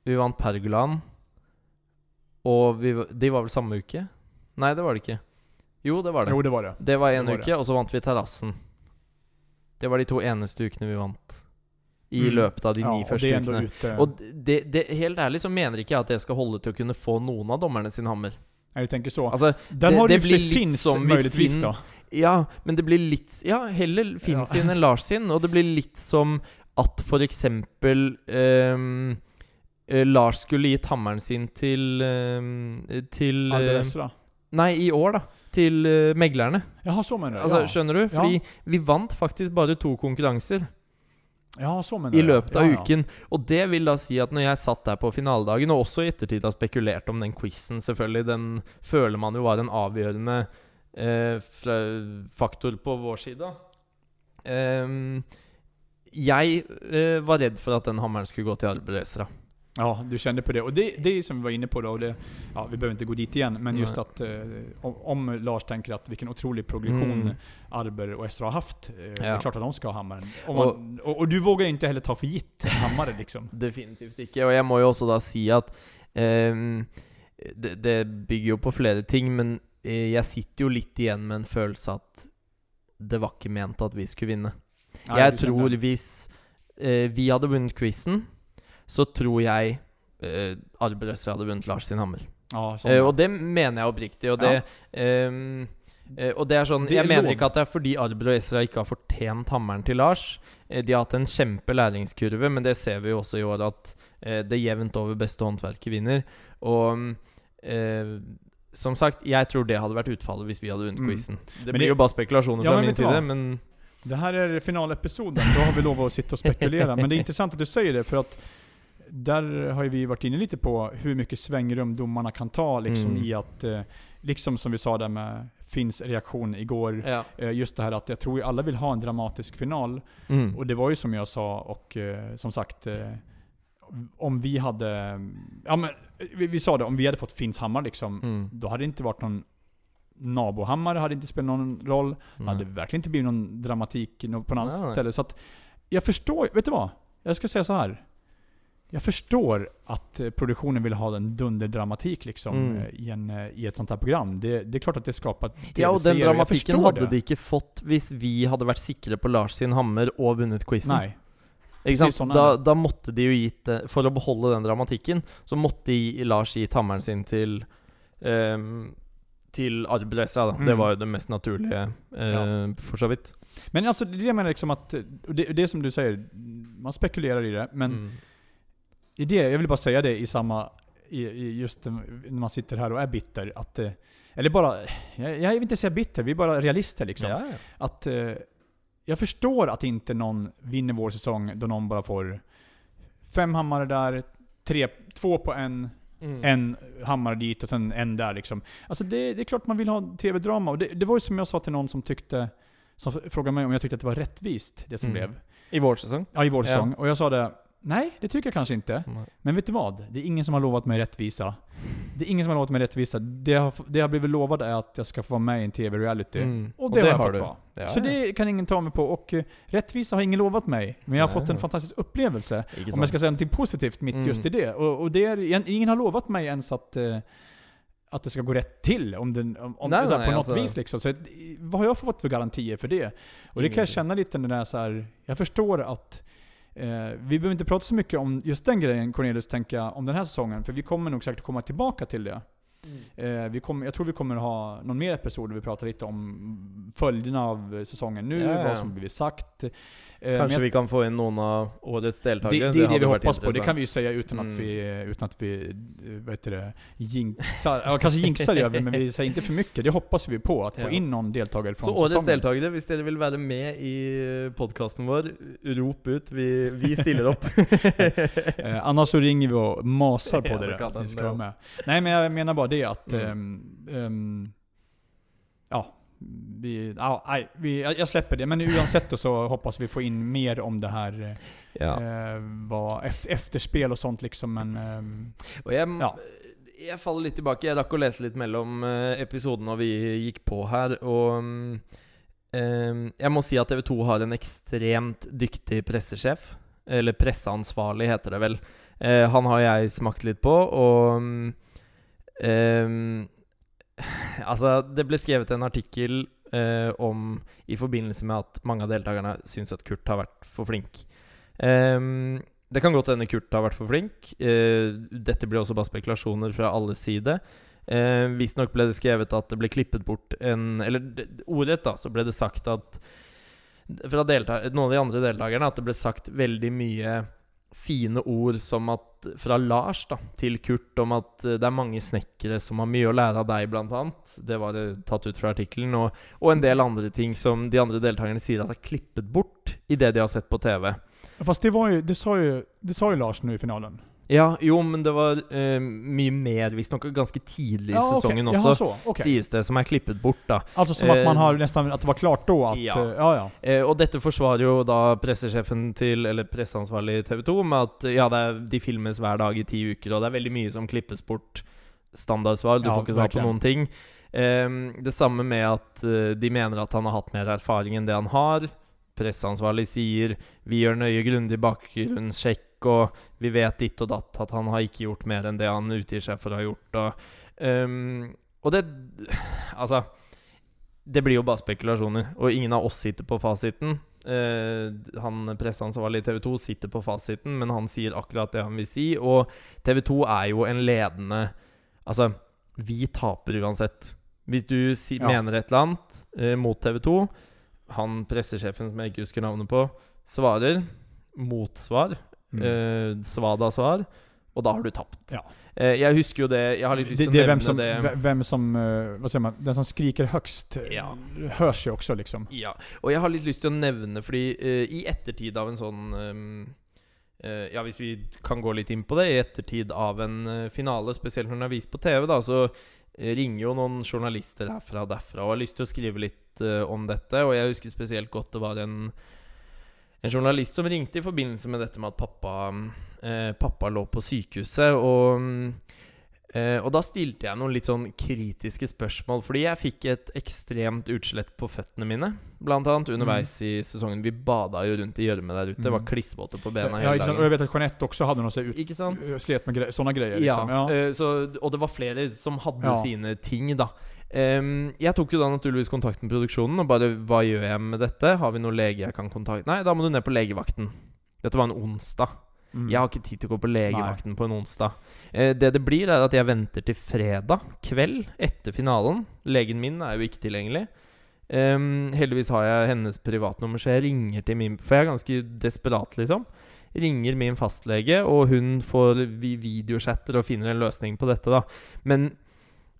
Vi vant Pergolaen. Og vi, de var vel samme uke? Nei, det var det ikke. Jo, det var det. Jo, det var det. Det var var uke, og så vant vi Terrassen. Det var de to eneste ukene vi vant. I Mm. løpet av de ja, ni første ändå ukene. ute. Og det, det, helt ærlig så mener ikke jeg at det skal holde til å kunne få noen av dommerne sin hammer. Nej, jag tänker så. Altså, Den det- har det det, blir litt som möjligtvis Finn- då. ja, men det blir litt Ja, heller Finn Ja. sin enn Lars sin. Og det blir litt som at for eksempel ehm, eh, Lars skulle gitt hammeren sin til ehm, Til eh, Alberesra. Nei, i år, da. Til eh, meglerne. Jaha, så menar du? Altså, ja. Skjønner du? Fordi vi vant faktisk bare to konkurranser ja, så menar i du. løpet av ja, ja. uken. Og det vil da si at når jeg satt der på finaledagen, og også i ettertid har spekulert om den quizen, selvfølgelig, den føler man jo var en avgjørende eh, faktor på vår side. da. Jeg eh, var redd for at den hammeren skulle gå til arbeidsracere. Ja, du kände på det. Och det, det är ju som vi var inne på då, och det, ja, vi behöver inte gå dit igen, men just Nej. att eh, om, om Lars tänker att vilken otrolig progression Mm. Arber och Estra har haft, eh, det Ja. är klart att de ska ha hammaren. Och- man, och, och du vågar ju inte heller ta för gitt hammare liksom. Definitivt ikke. Og jeg må jo også da si at ehm, det, det bygger jo på flere ting, men eh, jeg sitter jo litt igjen med en følelse at det var ikke ment at vi skulle vinne. Jeg du tror hvis eh, vi hadde vunnet quizen, så tror jeg uh, Arbe Røsser hadde vunnet Lars sin hammer. Ja, sånn, Eh, og det mener jeg oppriktig. Og det, ehm, eh, og det er sånn Det Jeg mener ikke at det er fordi Arber og Ezra ikke har fortjent hammeren til Lars. Eh, de har hatt en kjempe læringskurve, men det ser vi jo også i år at eh, det jevnt over beste håndverket vinner. Og eh, som sagt, jeg tror det hadde vært utfallet hvis vi hadde vunnet Mm. quizen. Det Men blir det- jo bare spekulasjoner Ja, fra min side, men Det här är finalepisoden, då har vi lov att sitta och spekulera. Men det är intressant att du säger det, för att där har ju vi varit inne lite på hur mycket svängrum domarna kan ta liksom Mm. i att, eh, liksom som vi sa där med Finns reaktion igår. ja. Eh, Just det här att jag tror alla vill ha en dramatisk final. Mm. Och det var ju som jag sa, och eh, som sagt, om vi hade, ja men vi, vi sa det, om vi hade fått Finns hammar liksom, Mm. då hade det inte varit någon nabohammare, hade inte spelat någon roll. Det hade verkligen inte blivit någon dramatik på något annat nej. ställe. Så att jag förstår, vet du vad? Jag ska säga så här. Jag förstår att eh, produktionen vill ha en dunderdramatik liksom Mm. eh, i, en, eh, i ett sånt här program. Det, det är klart att det skapar Ja, og den dramatikken förstår hadde de ikke fått hvis vi hadde vært sikre på Lars sin hammer og vunnet quizen. Nej. Da, det. da måtte de jo gitt det For å beholde den dramatikken, så måtte de, Lars gitt hammeren sin til ehm, Til Arbe Leisra, da. Mm. Det var jo det mest naturlige, eh, Ja. for så vidt. Men alltså, det jag menar liksom att, och det, det som du säger, man spekulerar i det, men Mm. i det, jag vill bara säga det i samma, i, i just när man sitter här och är bitter, att, eh, eller bara, jag, jag vill inte säga bitter, vi är bara realister liksom. Ja, ja. Att eh, jag förstår att inte någon vinner vår säsong då någon bara får fem hammare där, tre, två på en, Mm. en hammare dit och sen en där liksom. Alltså det, det är klart man vill ha tv-drama. Och det, det var ju som jag sa till någon som tyckte, som frågade mig om jag tyckte att det var rättvist, det som Mm. blev. I vår säsong? Ja, i vår Ja. säsong. Och jag sa det, nej det tycker jag kanske inte. Men vet du vad? Det är ingen som har lovat mig rättvisa. Det är ingen som har lovat mig rättvisa. Det jag, har- det jag blivit lovad är att jag ska få vara med i en tv-reality. Mm. Och det, har jag fått vara. Ja, Så ja. det kan ingen ta mig på. Och eh, rättvisa har ingen lovat mig. Men jag har Nej. fått en fantastisk upplevelse. Om jag ska säga någonting positivt mitt Mm. just i det. Och, och det är, ingen har lovat mig ens att, eh, att det ska gå rätt till. Om den, om, Nej, nej, på något alltså- vis liksom. Så, vad har jag fått för garantier för det? Och det kan jag Ingenting. känna lite när det är så här. Jag förstår att vi behöver inte prata så mycket om just den grejen Cornelius, tänker jag, om den här säsongen. För vi kommer nog säkert komma tillbaka till det. Eh, vi kommer, jag tror vi kommer ha någon mer episod där vi pratar lite om följderna av säsongen nu, ja. vad som blivit sagt. Eh, men jag- vi kan få inn noen av årets det, deltakere? det är det vi hoppas på, det kan vi ju säga utan att Mm. vi, utan att vi, eh, vad heter det, jinxar. Ja, kanske jinxar gör vi, men vi säger inte för mycket. Det hoppas vi på, att få Ja. in någon deltagare från Så årets säsongen. deltakere, hvis dere vil være med i podkasten vår, rop ut. Vi, vi stiller opp. Eh, annars så ringer vi och masar på Ja, det det. Ni ska vara med. Nej men jag menar bara det att, Mm. ehm, ehm, ja, vi, ja, nej, vi, jag jag släpper det. Men oavsett så hoppas vi få in mer om det här, eh, Ja. eh, vad, ef- efterspel og sånt liksom. Men ehm, Og jeg, Ja. jeg faller litt tilbake. Jeg rakk å lese litt mellom eh, episodene når vi gikk på her, og eh, Jeg må si at TV 2 har en ekstremt dyktig pressesjef. Eller presseansvarlig, heter det vel. Eh, han har jeg smakt litt på, og mm, Alltså, det ble skrevet en artikkel eh, om I forbindelse med at mange av deltakerne syns at Kurt har vært for flink. Um, det kan godt hende Kurt har vært for flink. Eh, uh, dette blir også bare spekulasjoner fra alles side. Uh, Visstnok ble det skrevet at det ble klippet bort en Eller det- ordrett, da, så ble det sagt at Fra delta noen av de andre deltakerne at det ble sagt veldig mye fine ord som att, fra Lars da, til Kurt om att eh, det är många snekkere som har mycket att lära av deg, blant annet. Det var eh, tatt ut från artikeln och, och en del andra ting som de andra deltagarna säger att de har klippet bort i det de har sett på TV. fast det var ju, det sa ju, det sa ju Lars nu i finalen. Ja, jo, men det var eh, mye mer, visstnok ganske tidlig i Ja, sesongen Jaha, også, så. okej. sies det, som er klippet bort, da. Alltså som att man Eh, har nästan, att det var klart då att, ja. ja, ja. ja. Eh, og dette forsvarer jo da pressesjefen til, eller presseansvarlig i TV 2 med at ja, det er, de filmes hver dag i ti uker, og det er veldig mye som klippes bort. Standardsvar. Du Ja, får ikke svar på verkligen. noen ting. Eh, det samme med at eh, de mener at han har hatt mer erfaring enn det han har. Presseansvarlig sier vi gjør nøye grundig bakgrunnssjekk, og vi vet ditt og datt at han har ikke gjort mer enn det han utgir seg for å ha gjort. Og, ehm, og det Altså Det blir jo bare spekulasjoner, og ingen av oss sitter på fasiten. Eh, han presseansvarlig i TV 2 sitter på fasiten, men han sier akkurat det han vil si. Og TV 2 er jo en ledende Altså, vi taper uansett. Hvis du si, Ja. mener et eller annet eh, mot TV 2 Han pressesjefen som jeg ikke husker navnet på, svarer. Motsvar. Mm. Eh, svada-svar. Og da har du tapt. Ja. Eh, jeg husker jo det Jeg har litt lyst til å nevne som, det. ve- vem som eh, vad säger man, den som skriker högst eh, Ja. hörs ju också liksom. Ja, og jeg har litt lyst til å nevne, fordi eh, i ettertid av en sånn ehm, eh, Ja, hvis vi kan gå litt inn på det. I ettertid av en eh, finale, spesielt når den er vist på TV, da, så ringer jo noen journalister herfra og derfra og har lyst til å skrive litt om dette. Og jeg husker spesielt godt det var en en journalist som ringte i forbindelse med dette med at pappa, eh, pappa lå på sykehuset. Og, mm, eh, og da stilte jeg noen litt sånn kritiske spørsmål, fordi jeg fikk et ekstremt utslett på føttene mine. Blant annet underveis i sesongen. Vi bada jo rundt i gjørme der ute. Det var Mm. klissvåte på bena Ja, hele dagen. och jag vet att Jeanette också hade något här ut, slet med gre sådana grejer Ja, liksom. Ja. eh, så, og det var flere som hadde Ja. sine ting, da. Em, jeg tok jo da naturligvis kontakt med produksjonen og bare Hva gjør jeg med dette? Har vi noen lege jeg kan kontakte? Nei, da må du ned på legevakten. Dette var en onsdag. Mm. Jeg har ikke tid til å gå på legevakten på en onsdag. Eh, det det blir, er at jeg venter til fredag kveld etter finalen. Legen min er jo ikke tilgjengelig. Em, heldigvis har jeg hennes privatnummer, så jeg ringer til min For jeg er ganske desperat, liksom. Ringer min fastlege, og hun får vi videochatter og finner en løsning på dette, da. Men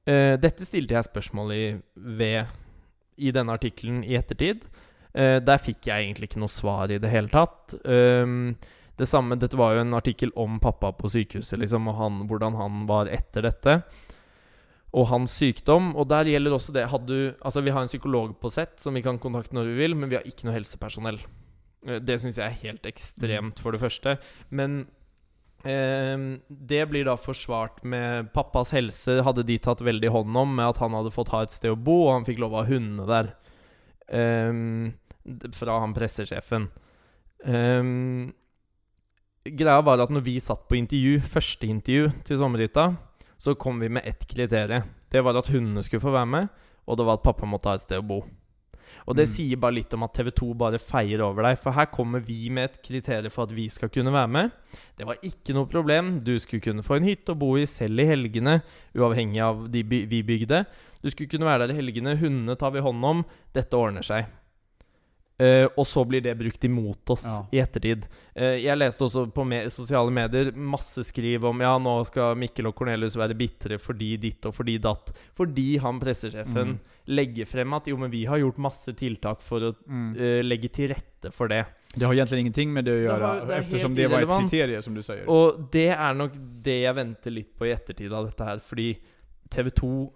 eh, dette stilte jeg spørsmål i ved i denne artikkelen i ettertid. Eh, der fikk jeg egentlig ikke noe svar i det hele tatt. Um, det samme, Dette var jo en artikkel om pappa på sykehuset, liksom, og han, hvordan han var etter dette. Og hans sykdom. Og der gjelder også det hadde du, Altså Vi har en psykolog på sett som vi kan kontakte når vi vil, men vi har ikke noe helsepersonell. Eh, det syns jeg er helt ekstremt, for det første. Men Ehm, det blir da forsvart med pappas helse hadde de tatt veldig hånd om, med at han hadde fått ha et sted å bo, og han fikk lov att ha hundene der. Ehm, fra han pressesjefen. Ehm, greia var at når vi satt på intervju, første intervju til sommerhytta, så kom vi med ett kriterium. Det var at hundene skulle få være med, og det var at pappa måtte ha et sted å bo. Og det Mm. sier bare litt om at TV2 bare feier over deg. For her kommer vi med et kriterium for at vi skal kunne være med. Det var ikke noe problem. Du skulle kunne få en hytte å bo i selv i helgene, uavhengig av de vi bygde. Du skulle kunne være der i helgene. Hundene tar vi hånd om. Dette ordner seg. Eh, og så blir det brukt imot oss Ja. i ettertid. Eh, jeg leste også på me sosiale medier masse skriv om ja, nå skal Mikkel og Cornelius være bitre fordi ditt og fordi datt. Fordi han pressesjefen Mm. legger frem at jo, men vi har gjort masse tiltak for å Mm. eh, legge til rette for det. Det har egentligen ingenting med det att Det göra har- det är eftersom det var ett irrelevant. kriterium som du säger. Og det er nok det jeg venter litt på i ettertid av dette her. Fordi TV 2,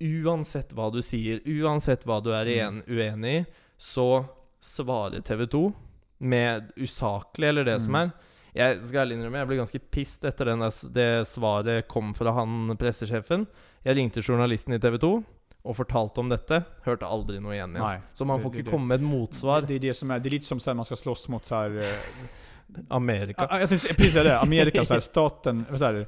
uansett hva du sier, uansett hva du er Mm. en, uenig i, så svarer TV 2 med usaklig, eller det som Mm. er. Jeg skal ærlig innrømme, jeg ble ganske pissed etter den det svaret kom fra han pressesjefen. Jeg ringte journalisten i TV 2 og fortalte om dette. Hørte aldri noe igjen igjen. Nej. Så man får det- ikke det- komme med et motsvar. Det, det är det som är lite som så här, man ska slåss mot så här, eh, Amerika. Precis det. Amerika, så här, staten, så här,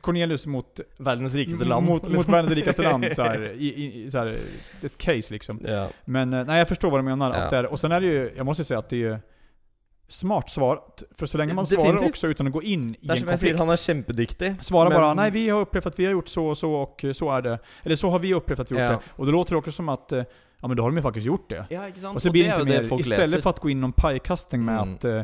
Cornelius mot, Verdens rikeste land. mot, mot världens rikaste land. Så här, i, i, så här, ett case liksom. ja. Men eh, nej, jag förstår vad du menar. Ja. Att det är, och sen är det ju, jag måste säga att det är ju smart svarat. För så länge man Definitivt. svarar också utan att gå in i en konflikt. han er kjempedyktig. Svara men- bara, nej vi har upplevt att vi har gjort så och så och så är det. Eller så har vi upplevt att vi har gjort Ja. det. Och då låter det också som att, eh, ja men då har de ju faktiskt gjort det. Ja? Och så Og blir det inte mer, istället leser. för att gå in någon pajkastning med Mm. att eh,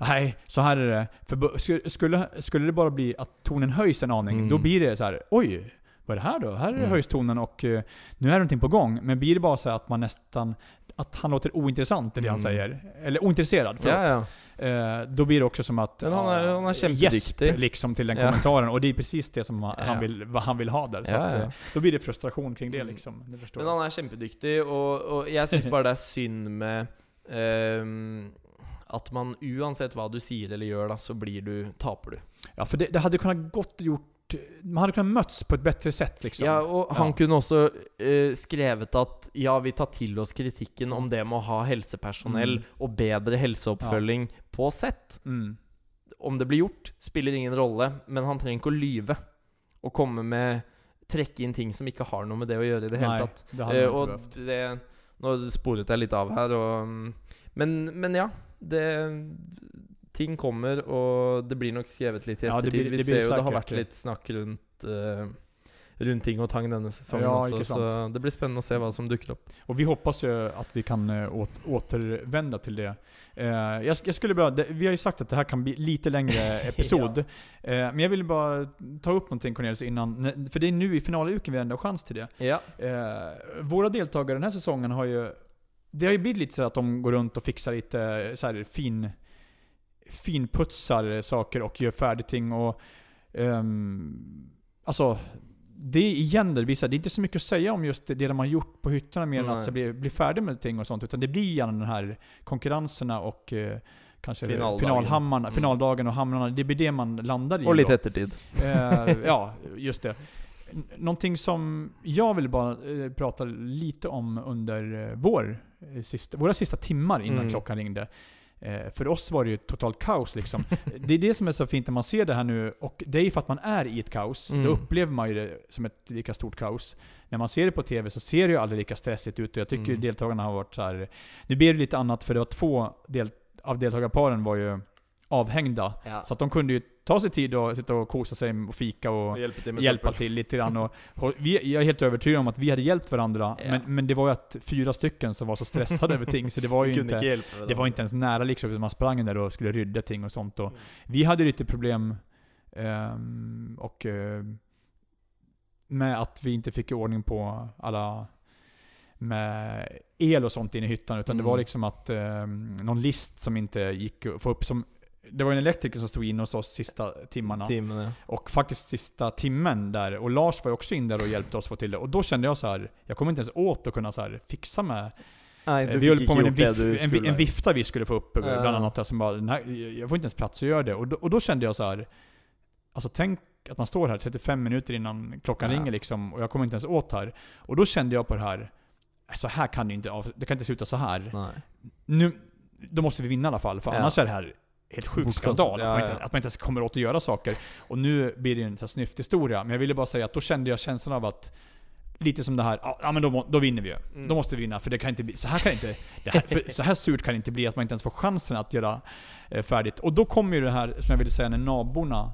Nej, så här är det. För skulle, skulle det bara bli att tonen höjs en aning, Mm. då blir det så här. oj, vad är det här då? Här Mm. höjs tonen och eh, nu är någonting på gång. Men blir det bara så att man nästan, att han låter ointressant i det han Mm. säger, eller ointresserad, förlåt. Ja, ja. Eh, då blir det också som att han är- ja, han är kämpeduktig. gäsp liksom till den Ja. kommentaren. Och det är precis det som han, han vill, vad han vill ha där. Så att, eh, då blir det frustration kring det Mm. liksom. Det förstår Men jag. han er kjempedyktig, og, og jeg syns bare det er synd med ehm, at man uansett hva du sier eller da, så blir du taper du. Ja, för det, det hade kunnat gått gjort, man hade kunnat mötts på ett bättre sätt liksom. Ja, og han Ja. kunne også eh, skrevet at ja, vi tar til oss kritikken om det med å ha helsepersonell Mm. og bedre helseoppfølging på sett. Mm. Om det blir gjort, spiller ingen rolle, men han trenger ikke å lyve. Og komme med Trekke inn ting som ikke har noe med det å gjøre i det hele Nej, det hade Eh, inte det, Nå sporet jeg litt av her, og mm, Men, men ja. Det Ting kommer, og det blir nok skrevet litt i Ja, det ettertid. blir- Vi det blir ser jo det har säkert vært det. litt snakk rundt eh, Rundt ting og tang denne sesongen Ja, også, ikke så det blir spennende å se hva som dukker opp. Och vi hoppas ju att vi kan eh, åt, återvända till det. Eh, jag, jag skulle bara, det, vi har ju sagt att det här kan bli lite längre episod. eh, men jag vill bara ta upp någonting Cornelius innan, ne- för det är nu i finaluken vi ändå har chans till det. Ja. Eh, våra deltagare den här säsongen har ju... Det har ju blivit lite så att de går runt och fixar lite så här fin... Finputsar saker och gör färdigt ting och... ehm, alltså... Det är igen det blir så här, det är inte så mycket att säga om just det, det de har gjort på hytterna mer än att så bli, bli färdig med ting och sånt. Utan det blir gärna den här konkurrenserna och eh, kanske Finaldagen. Mm. finaldagen och hamrarna. Det blir det man landar i. Og litt då. ettertid. Eh, ja, just det. Någonting som jag vill bara eh, prata lite om under eh, vår, sista, våra sista timmar innan Mm. klockan ringde. Eh, för oss var det ju totalt kaos liksom. det är det som är så fint när man ser det här nu, och det är ju för att man är i ett kaos. Mm. Då upplever man ju det som ett lika stort kaos. När man ser det på TV så ser det ju aldrig lika stressigt ut och jag tycker Mm. deltagarna har varit så här. Nu blir det lite annat för det var två del, av deltagarparen var ju avhängda. Ja. Så att de kunde ju ta sig tid och sitta och kosa sig och fika och hjelpe til med hjälpa till lite grann. Och, och vi, jag är helt övertygad om att vi hade hjälpt varandra. Ja. Men, men det var ju att fyra stycken som var så stressade över ting, så det var ju inte, hjelpe det var inte ens nära liksom. Man sprang där och skulle rydda ting och sånt. Och vi hade lite problem ehm, och eh, med att vi inte fick ordning på alla med el och sånt inne i hyttan. Utan det Mm. var liksom att ehm, någon list som inte gick att få upp. Som, det var en elektriker som stod inne hos oss sista timmarna. Timen, ja. Och faktiskt sista timmen där, och Lars var ju också in där och hjälpte oss få till det. Och då kände jag så här, jag kommer inte ens åt att kunna så här fixa med... Du vi höll på med en, vif, en, en vifta vi skulle få upp Ja. bland annat. Där, som bara, den här, jag får inte ens plats att göra det. Och då, och då kände jag så här, alltså tänk att man står här 35 minuter innan klockan Ja. ringer liksom, och jag kommer inte ens åt här. Och då kände jag på det här, så här kan det inte, det kan inte sluta så här. Nei. Nu, då måste vi vinna i alla fall, för Ja. annars är det här helt sjuk skandal. ja, att, man inte, ja. att man inte ens kommer åt att göra saker. Och nu blir det en sån här snyfthistoria. Men jag ville bara säga att då kände jag känslan av att Lite som det här, ja men då, då vinner vi ju. Mm. Då måste vi vinna, för det kan inte bli, så här kan inte, här, så här surt kan det inte bli att man inte ens får chansen att göra eh, färdigt. Och då kommer ju det här, som jag ville säga, när naborna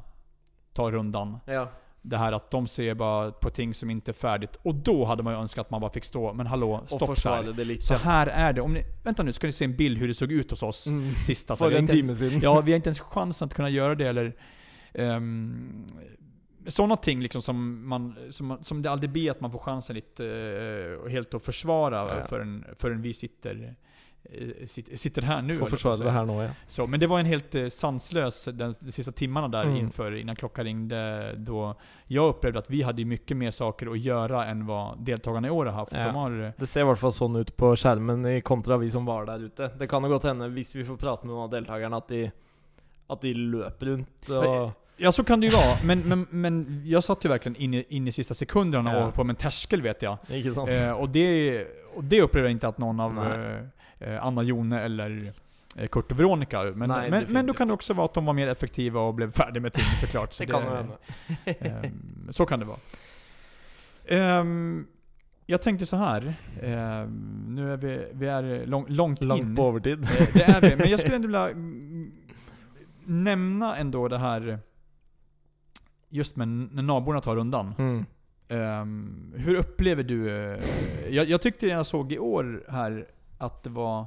tar rundan. Ja. Det här att de ser bara på ting som inte är färdigt. Och då hade man ju önskat att man bara fick stå, men hallå, stopp litt. Så här är det. Om ni, vänta nu, ska ni se en bild hur det såg ut hos oss Mm. sista. Så en inte- time siden. Ja, vi har inte ens chansen att kunna göra det eller... Um, sådana ting liksom som, man, som, som det aldrig blir att man får chansen lite, eh, helt att försvara Ja. förrän, förrän vi sitter, sitter, sitter här nu. Får att det her nå, ja. Så, men det var en helt eh, sanslös den, de sista timmarna där Mm. inför, innan klockan ringde. Då jag upplevde att vi hade mycket mer saker att göra än vad deltagarna i år har haft. Ja. De har, eh, Det ser i hvert fall sånn ut på skjermen i kontra vi som var der ute. Det kan jo godt hende, hvis vi får prate med noen av deltakerne, at de, at de løper rundt og Ja, så kan det ju vara. Men, men, men jag satt ju verkligen in i, in i sista sekunderna Ja. och på en terskel vet jag. Eh, och, det, och det upplever jag inte att någon av Nej. Eh, Anna Jone eller eh, Kurt och Veronica. Men, Nej, men, men då kan det också vara att de var mer effektiva och blev färdiga med ting såklart. Så det hende. Ehm, så kan det vara. Ehm, jag tänkte så här. Ehm, nu är vi, vi är lång, långt in. Langt på overtid. Eh, Det är vi. Men jag skulle ändå vilja nämna ändå det här just med när naborna tar rundan. Mm. Ehm, hur upplever du... eh, jag, jag tyckte jag såg i år här att det var...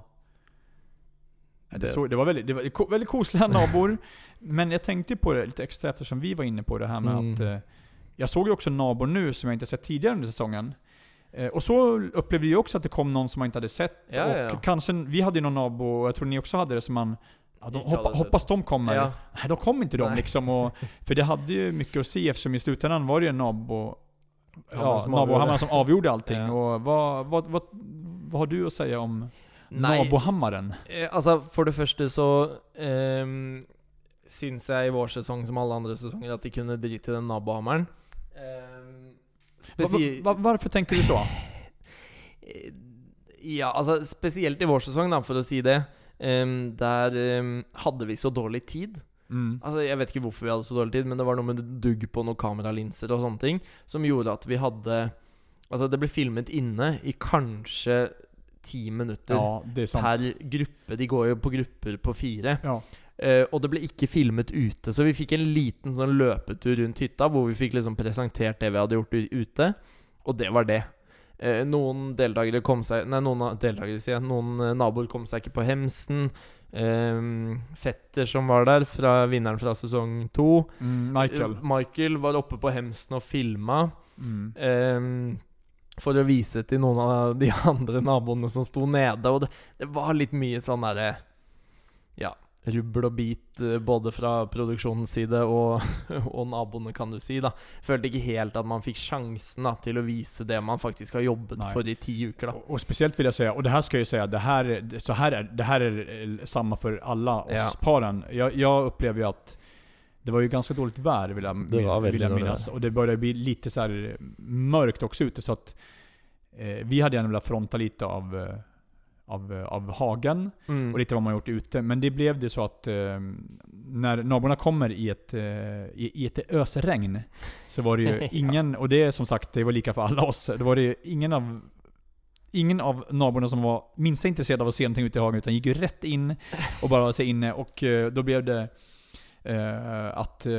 Det, Det- såg, det var väldigt, det var väldigt kosliga nabor. men jag tänkte på det lite extra eftersom vi var inne på det här med Mm. att... eh, jag såg ju också nabor nu som jag inte sett tidigare under säsongen. Eh, och så upplevde jag också att det kom någon som man inte hade sett. Ja, och ja, kanske, vi hade ju någon nabo, och jag tror ni också hade det, som man... Ja, de, hoppa, hoppas de kommer. Ja. Nej, de kom inte de Nej. liksom. Och, för det hade ju mycket att se eftersom i slutändan var det ju en nabo... Hammar Ja, nabohammaren avgjorde. som avgjorde allting. Ja. Och vad, vad, vad, vad har du att säga om Nei, nabohammaren? eh, altså for det første så um, syns jeg i vår sesong som alle andre sesonger at de kunne drite i den nabohammeren. Um, Va, va, varför tänker du så? Eh, Ja, altså spesielt i vår sesong, da, for å si det. em, der em, hadde vi så dårlig tid. Mm. Altså, Jeg vet ikke hvorfor vi hadde så dårlig tid, men det var noe med dugg på noen kameralinser sånne ting som gjorde at vi hadde Altså, det ble filmet inne i kanskje ti minutter Ja, per gruppe. De går jo på grupper på fire. Ja. Eh, og det ble ikke filmet ute, så vi fikk en liten sånn løpetur rundt hytta hvor vi fikk liksom presentert det vi hadde gjort ute, og det var det. Eh, noen deltakere kom seg Nei, noen deltakere, sier jeg. Noen eh, naboer kom seg ikke på Hemsen. Eh, fetter som var der, fra vinneren fra sesong to. Mm, Michael. Eh, Michael var oppe på Hemsen og filma. Mm. Ehm, for å vise til noen av de andre naboene som sto nede. Og det, det var litt mye sånn derre Ja, rubbel og bit eh, både fra produksjonens side og, og naboene, kan du si. da Følte ikke helt at man fikk sjansen da til å vise det man faktisk har jobbet Nej. for i ti uker. da Och, och speciellt vill jag säga, och det här ska jag ju säga, det här, så här är, det här är eh, samma för alla oss Ja. paren. Jag, jag upplever ju att det var ju ganska dåligt väder vill jag, vill jag minnas. Och det började bli lite så här mörkt också ute. Så att eh, vi hade gärna velat fronta lite av, eh, av, eh, av hagen Mm. och lite vad man gjort ute. Men det blev det så att eh, när naborna kommer i ett, eh, i, i ett ösregn så var det ju ingen, och det är som sagt, det var lika för alla oss. Det var det ingen av Ingen av naborna som var minst intresserad av att se någonting ute i hagen utan gick ju rätt in och bara var sig inne och eh, då blev det eh, att eh,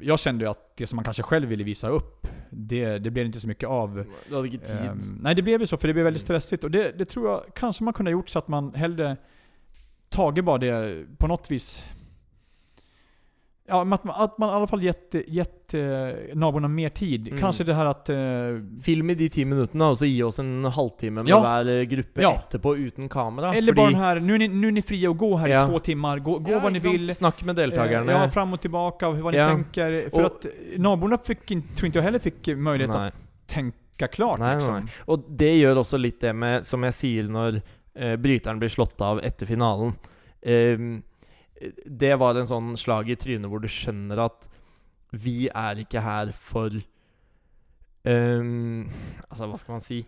jag kände ju att det som man kanske själv ville visa upp, det, det blev inte så mycket av. Du hadde ikke tid. Ehm, nej, det blev ju så, för det blev väldigt stressigt. Och det, det tror jag kanske man kunde ha gjort så att man hellre tagit bara det på något vis. Ja, att man, att man i alla fall gett, gett eh, naborna mer tid. Mm. Kanske det här att... Eh, Film i de ti minuttene, og så gi oss en halvtime med Ja. hver eh, gruppe Ja. etterpå uten kamera. eller bara den här, nu är, ni, nu är ni fria att gå här Ja. i två timmar. Gå, gå Ja, vad ni sant? vill. Snakk med deltakerne. Eh, ja, fram och tillbaka, vad ni tänker. För Och- att naborna fick, tror inte jag heller fick möjlighet Nei. att tänka klart. Nei, liksom. nei. Og det gjør også litt det med, som jeg sier når eh, bryteren blir slått av etter finalen. Ehm, det var en sånn slag i trynet hvor du skjønner at vi er ikke her for ehm, Altså, hva skal man si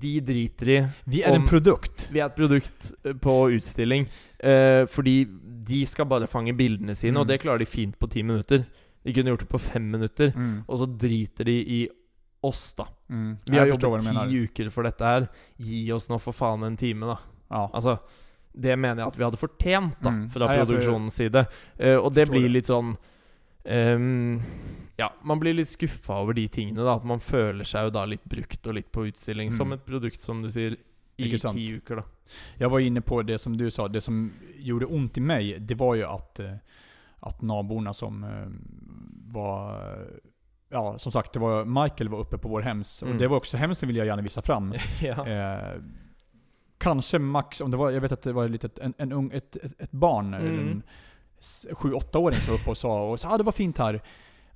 De driter i Vi är en Om- produkt. Vi er et produkt eh, på utstilling eh, fordi de skal bare fange bildene sine, Mm. og det klarer de fint på ti minutter. De kunne gjort det på fem minutter, Mm. og så driter de i oss, da. Mm. Vi har jobbet du ti menar. uker for dette her. Gi oss nå for faen en time, da. Ja. Altså, det mener jeg at vi hadde fortjent, da, Mm. fra Nei, jeg produksjonens side. Eh, og det Forstår blir det. litt sånn ehm, Ja, man blir litt skuffa over de tingene, da. At man føler seg jo da litt brukt og litt på utstilling. Mm. Som et produkt, som du sier, i Ikke sant. ti uker, da. Jag var inne på det som du sa, det som gjorde ont i mig, det var ju att, eh, att naborna som eh, var Ja, som sagt, det var Michael var uppe på vår hems. Mm. Och det var också hemsen vill jag gärna visa fram. ja. Eh, kanske max, om det var, jag vet att det var ett, litet, en, en ung, ett, ett, ett barn, Mm. en s- sju, åttaåring som var uppe och sa och sa ah, det var fint här.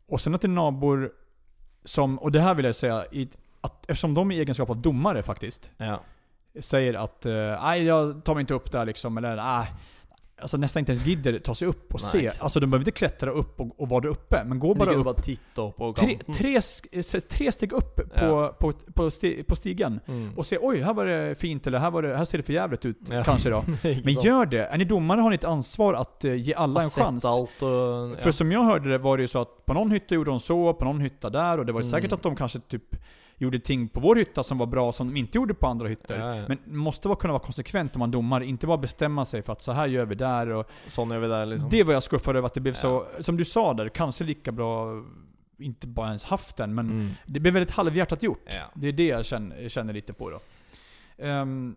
Och sen att det är nabor som, och det här vill jag säga, i, att eftersom de i egenskap av domare faktiskt, ja. säger att eh, nej jag tar mig inte upp där liksom, eller nej. Alltså nästan inte ens gidder ta sig upp och Nej, se. exakt. Alltså de behöver inte klättra upp och, och vara uppe, men gå bara upp bare titte opp på tre, kanten. tre, sk- tre steg upp på, Ja. på, på, sti, på stigen. Mm. Och se oj, här var det fint, eller här, var det, här ser det för jävligt ut Ja. kanske då. Men gör det. Är ni domare har ni ett ansvar att eh, ge alla Har en chans. alt og För som jag hörde det var det ju så att på någon hytta gjorde de så, på någon hytta där, och det var Mm. säkert att de kanske typ gjorde ting på vår hytta som var bra som de inte gjorde på andra hyttor. Ja, ja. Men måste vara, kunna vara konsekvent om man domare, inte bara bestämma sig för att så här gör vi där och Sånn gjør vi det, liksom. Det var jag skuffad över att det blev så, som du sa där, kanske lika bra, inte bara ens haft den, men Mm. det blev väldigt halvhjärtat gjort. Det är det jag känner, känner lite på då. Ehm,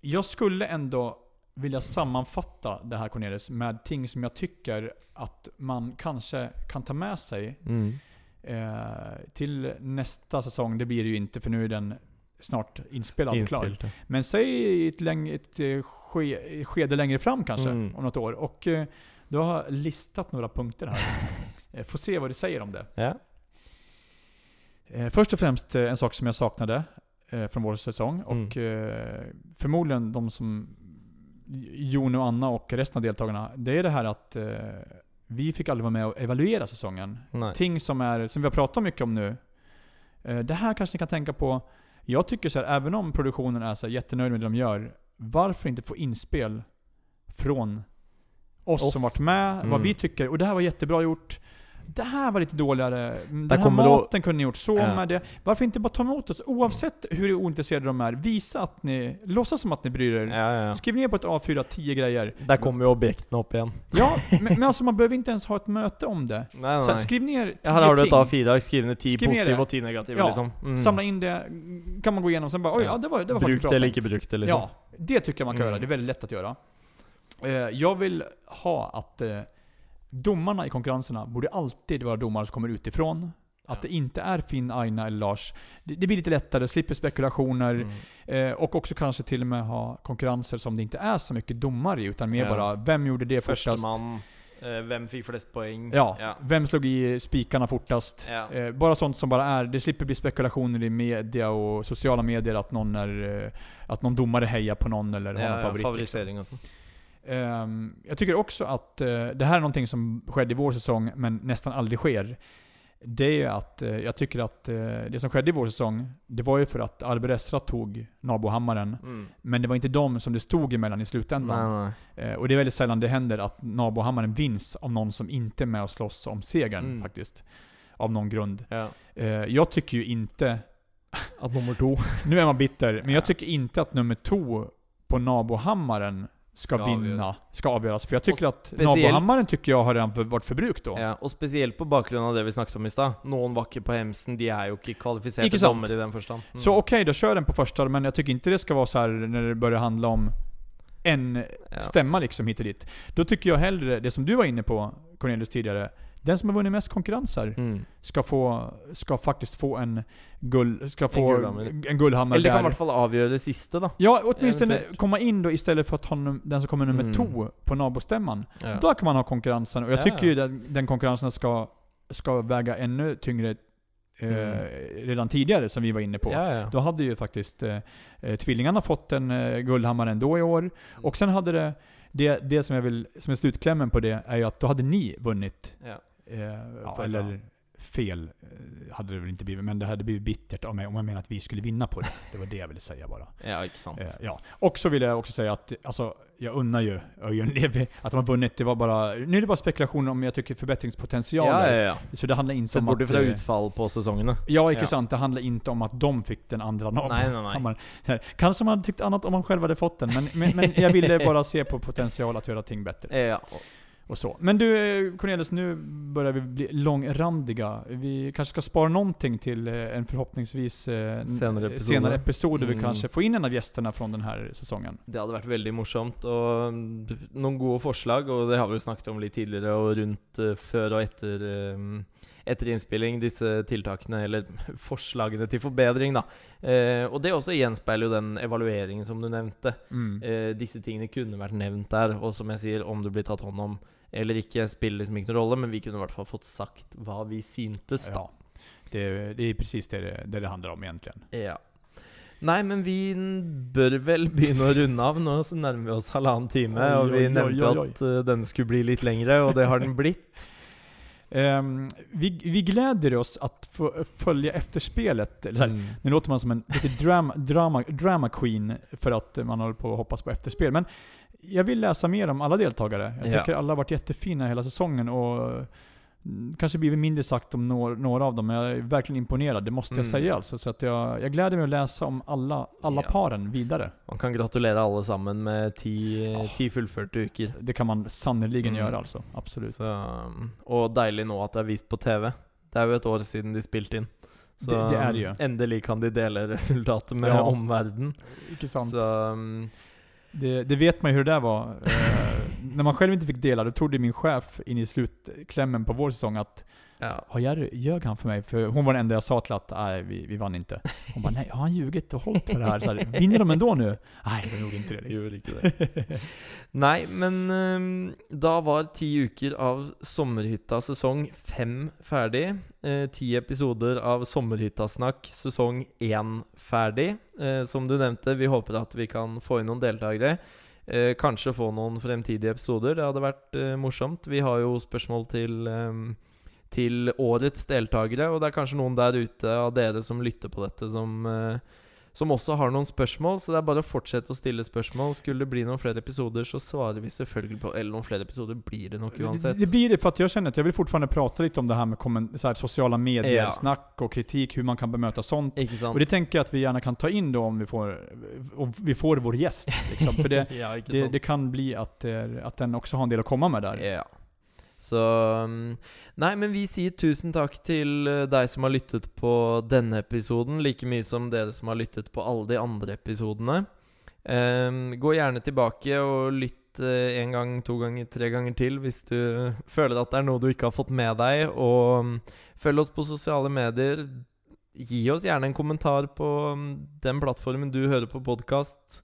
jag skulle ändå vilja sammanfatta det här Cornelis med ting som jag tycker att man kanske kan ta med sig Mm. Eh, till nästa säsong. Det blir det ju inte för nu är den snart inspelad och klar. Men säg ett, läng- ett eh, ske, skede längre fram kanske, Mm. om något år. Och eh, du har listat några punkter här. Eh, Får se vad du säger om det. Ja. Eh, Först och främst eh, en sak som jag saknade eh, från vår säsong. Mm. Och eh, förmodligen de som Jon och Anna och resten av deltagarna. Det är det här att vi fick aldrig vara med och evaluera säsongen. Nei. Ting som, är, som vi har pratat mycket om nu. Eh, Det här kanske ni kan tänka på. Jag tycker så här, även om produktionen är så här jättenöjd med det de gör. Varför inte få inspel från oss, Oss. som varit med, vad Mm. vi tycker. Och det här var jättebra gjort. Det här var lite dåligare. Den Där här kommer då- maten kunde ni gjort så Ja. med det. Varför inte bara ta emot oss? Oavsett hur ointresserade de är, visa att ni, låtsas som att ni bryr er. Ja, ja. Skriv ner på ett A4 10 grejer. Der kommer jo objektene opp igjen. Ja, men, men alltså man behöver inte ens ha ett möte om det. Nei, Så här, nei. skriv ner 10 Ja, her har du et ting. A4-ark. Skriv ner positive det. og ti negative, Ja, liksom. Mm. Samla in det, kan man gå igenom, sen bara oj, ja, det var, det var Brukt eller ikke brukt liksom. Ja, det tycker jag man kan Mm. göra. Det är väldigt lätt att göra. Eh, jag vill ha att eh, domarna i konkurrenserna borde alltid vara domare som kommer utifrån. Att det inte är Finn, Aina eller Lars. Det, det blir lite lättare, slipper spekulationer. Mm. Eh, och också kanske till och med ha konkurrenser som det inte är så mycket domare i, utan mer Ja. bara vem gjorde det fortast? Førstemann. Eh, hvem fikk flest poeng? Ja, ja. vem slog i spikarna fortast? Ja. Eh, bara sånt som bara är, det slipper bli spekulationer i media och sociala medier att någon är, eh, att någon domare hejar på någon eller har Ja, någon ja, favorit. liksom. favorisering og sånn. Ehm, jag tycker också att eh, det här är någonting som skedde i vår säsong, men nästan aldrig sker. Det är att eh, jag tycker att eh, det som skedde i vår säsong, det var ju för att Arber Esra tog Nabohammaren. Mm. Men det var inte de som det stod emellan i slutändan. Eh, och det är väldigt sällan det händer att Nabohammaren vinns av någon som inte är med och slåss om segern Mm. faktiskt. Av någon grund. Ja. Jag tycker ju inte, At nummer to nu är man bitter, men jag Ja. tycker inte att nummer två på Nabohammaren ska, Ska vinna, avgöras. ska avgöras. För jag tycker att speciellt- Nabohammaren tycker jag har redan för, varit förbruk då. Ja, og spesielt på bakgrunn av det vi snakket om i stad. Var ikke på hemsen, de jo ikke kvalifiserte Ikke sant? dommere i den forstand. Mm. Så okej, då kör den på första, men jag tycker inte det ska vara så här när det börjar handla om en ja. stämma liksom hit och dit. Då tycker jag hellre, det som du var inne på Cornelius tidigare, den som har vunnit mest konkurrenser Mm. ska, få, ska faktiskt få en guld, ska få guldhammer. en guldhammer Eller det kan i hvert fall avgjøre det siste, da. Ja, åtminstone Eventuellt. komma in då istället för att ha den som kommer nummer Mm. två på nabostämman. Ja. Då kan man ha konkurrensen. Och jag Ja, tycker ju den, den konkurrensen ska, ska väga ännu tyngre eh, Mm. redan tidigare, som vi var inne på. Ja, ja. Då hade ju faktiskt eh, eh, tvillingarna fått en eh, guldhammare ändå i år. Och sen hade det, det, det som jag vill, som är slutklämmen på det, är ju att då hade ni vunnit. Ja. Eh, ja, eller fel eh, hade det väl inte blivit, men det hade blivit bittert om jag, om jag menar att vi skulle vinna på det. Det var det jag ville säga bara. ja, sant. Eh, ja. Och så vill jag också säga att alltså, jag unnar ju Örjan Levi att de har vunnit. Det var bara, nu är det bara spekulationer om jag tycker förbättringspotential Ja, ja, ja. Så det handlar inte Sett om bort att... eh, utfall på sesongene. Ja, icke Ja. sant. Det handlar inte om att de fick den andra Nej, nej, nej. Nabohammaren. Så här, Kanske man hade tyckt annat om man själv hade fått den, men, men, men jag ville bara se på potential att göra ting bättre. Ja. Och så. Men du eh, Cornelius, nu börjar vi bli långrandiga. Vi kanske ska spara någonting till eh, en förhoppningsvis eh, Senare episode. senare episod där vi Mm. kanske får in en av gästerna från den här säsongen. Det hadde vært veldig morsomt. Og mm, noen gode forslag, og det har vi jo snakket om litt tidligere, og rundt eh, før og etter, eh, etter innspilling, disse tiltakene, eller forslagene til forbedring, da. Eh, og det også gjenspeiler jo den evalueringen som du nevnte. Mm. Eh, disse tingene kunne vært nevnt der, og som jeg sier, om det blir tatt hånd om eller ikke, spiller liksom ikke noen rolle, men vi kunne i hvert fall fått sagt hva vi syntes, da. Ja. Det, det är precis det det, det det handlar om egentligen. Ja. Nei, men vi bør vel begynne å runde av. Nå så nærmer vi oss halvannen time, Oi, og vi oi, oi, nevnte oi, jo oi. at eh, denne skulle bli litt lengre, og det har den blitt. Ehm, vi, vi gläder oss att få följa efterspelet. Eller Mm. Nu låter man som en lite drama, drama, drama queen för att man håller på att hoppas på efterspel. Men jag vill läsa mer om alla deltagare. Jag Ja. tycker alla har varit jättefina hela säsongen och mm, kanske blivit mindre sagt om några, några av dem, men jag är verkligen imponerad. Det måste jag Mm. säga alltså. Så att jag, jag gläder mig att läsa om alla, alla Ja. paren vidare. Man kan gratulere alle sammen med ti, Ja. ti fullførte uker. Det kan man sannerligen Mm. göra alltså. Absolut. Så, og deilig nå at det er vist på TV. Det er jo et år siden de spilte inn. Så Det- det er det jo. endelig kan de dele resultatet med Ja. omverdenen. Icke sant. Så det, det vet man ju hur det där var. Eh, när man själv inte fick dela, då trodde min chef in i slutklämmen på vår säsong att ja. Har Jerry, ljög han för mig? För hon var den enda jag sa till att nej, vi, vi vann inte. Hon bara nej, har han ljugit och hållit för det här? Så här Vinner de ändå nu? Nej, det är nog inte det. Gjorde ikke det. Nei, men ehm, da var ti uker av Sommerhytta sesong fem ferdig. Eh, ti episoder av Sommerhyttasnakk sesong én ferdig. Eh, som du nevnte, vi håper at vi kan få inn noen deltakere. Eh, kanskje få noen fremtidige episoder. Det hadde vært eh, morsomt. Vi har jo spørsmål til ehm, til årets deltakere, og det er kanskje noen der ute av dere som lytter på dette, som, eh, som også har noen spørsmål. Så det er bare å fortsette å stille spørsmål. Skulle det bli noen flere episoder, så svarer vi selvfølgelig på Eller noen flere episoder blir det nok uansett. det blir det för att jag känner att jag vill fortfarande prata lite om det här med så här, sociala medier, Ja. snack och kritik, hur man kan bemöta sånt. Och det tänker jag att vi gärna kan ta in då om vi får, om vi får vår gäst. Liksom. För det, ja, det, det kan bli det är- att den också har en del att komma med där. Ja. Så mm, Nei, men vi sier tusen takk til eh, deg som har lyttet på denne episoden, like mye som dere som har lyttet på alle de andre episodene. Um, gå gjerne tilbake og lytt uh, en gang, to ganger, tre ganger til hvis du føler at det er noe du ikke har fått med deg. Og um, følg oss på sosiale medier. Gi oss gjerne en kommentar på um, den plattformen du hører på podkast.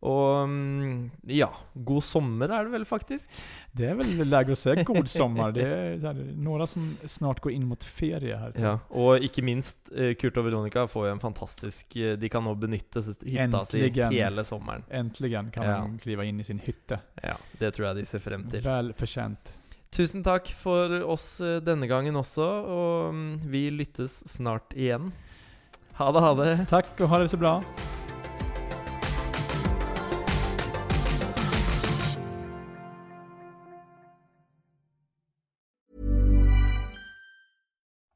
Og um, ja, god sommer er det vel, faktisk. Det är väl läge att säga god sommar. Det är några som snart går in mot ferie här. Ja, og ikke minst eh, Kurt og Veronica får jo en fantastisk eh, De kan nå benytte s- hytta si Äntligen. hele sommeren. Äntligen kan Ja. de kliva in i sin hytte. Ja, Det tror jeg de ser frem til. Väl förtjänt. Tusen takk for oss eh, denne gangen også, og mm, vi lyttes snart igjen. Ha det, ha det. Tack och ha det så bra.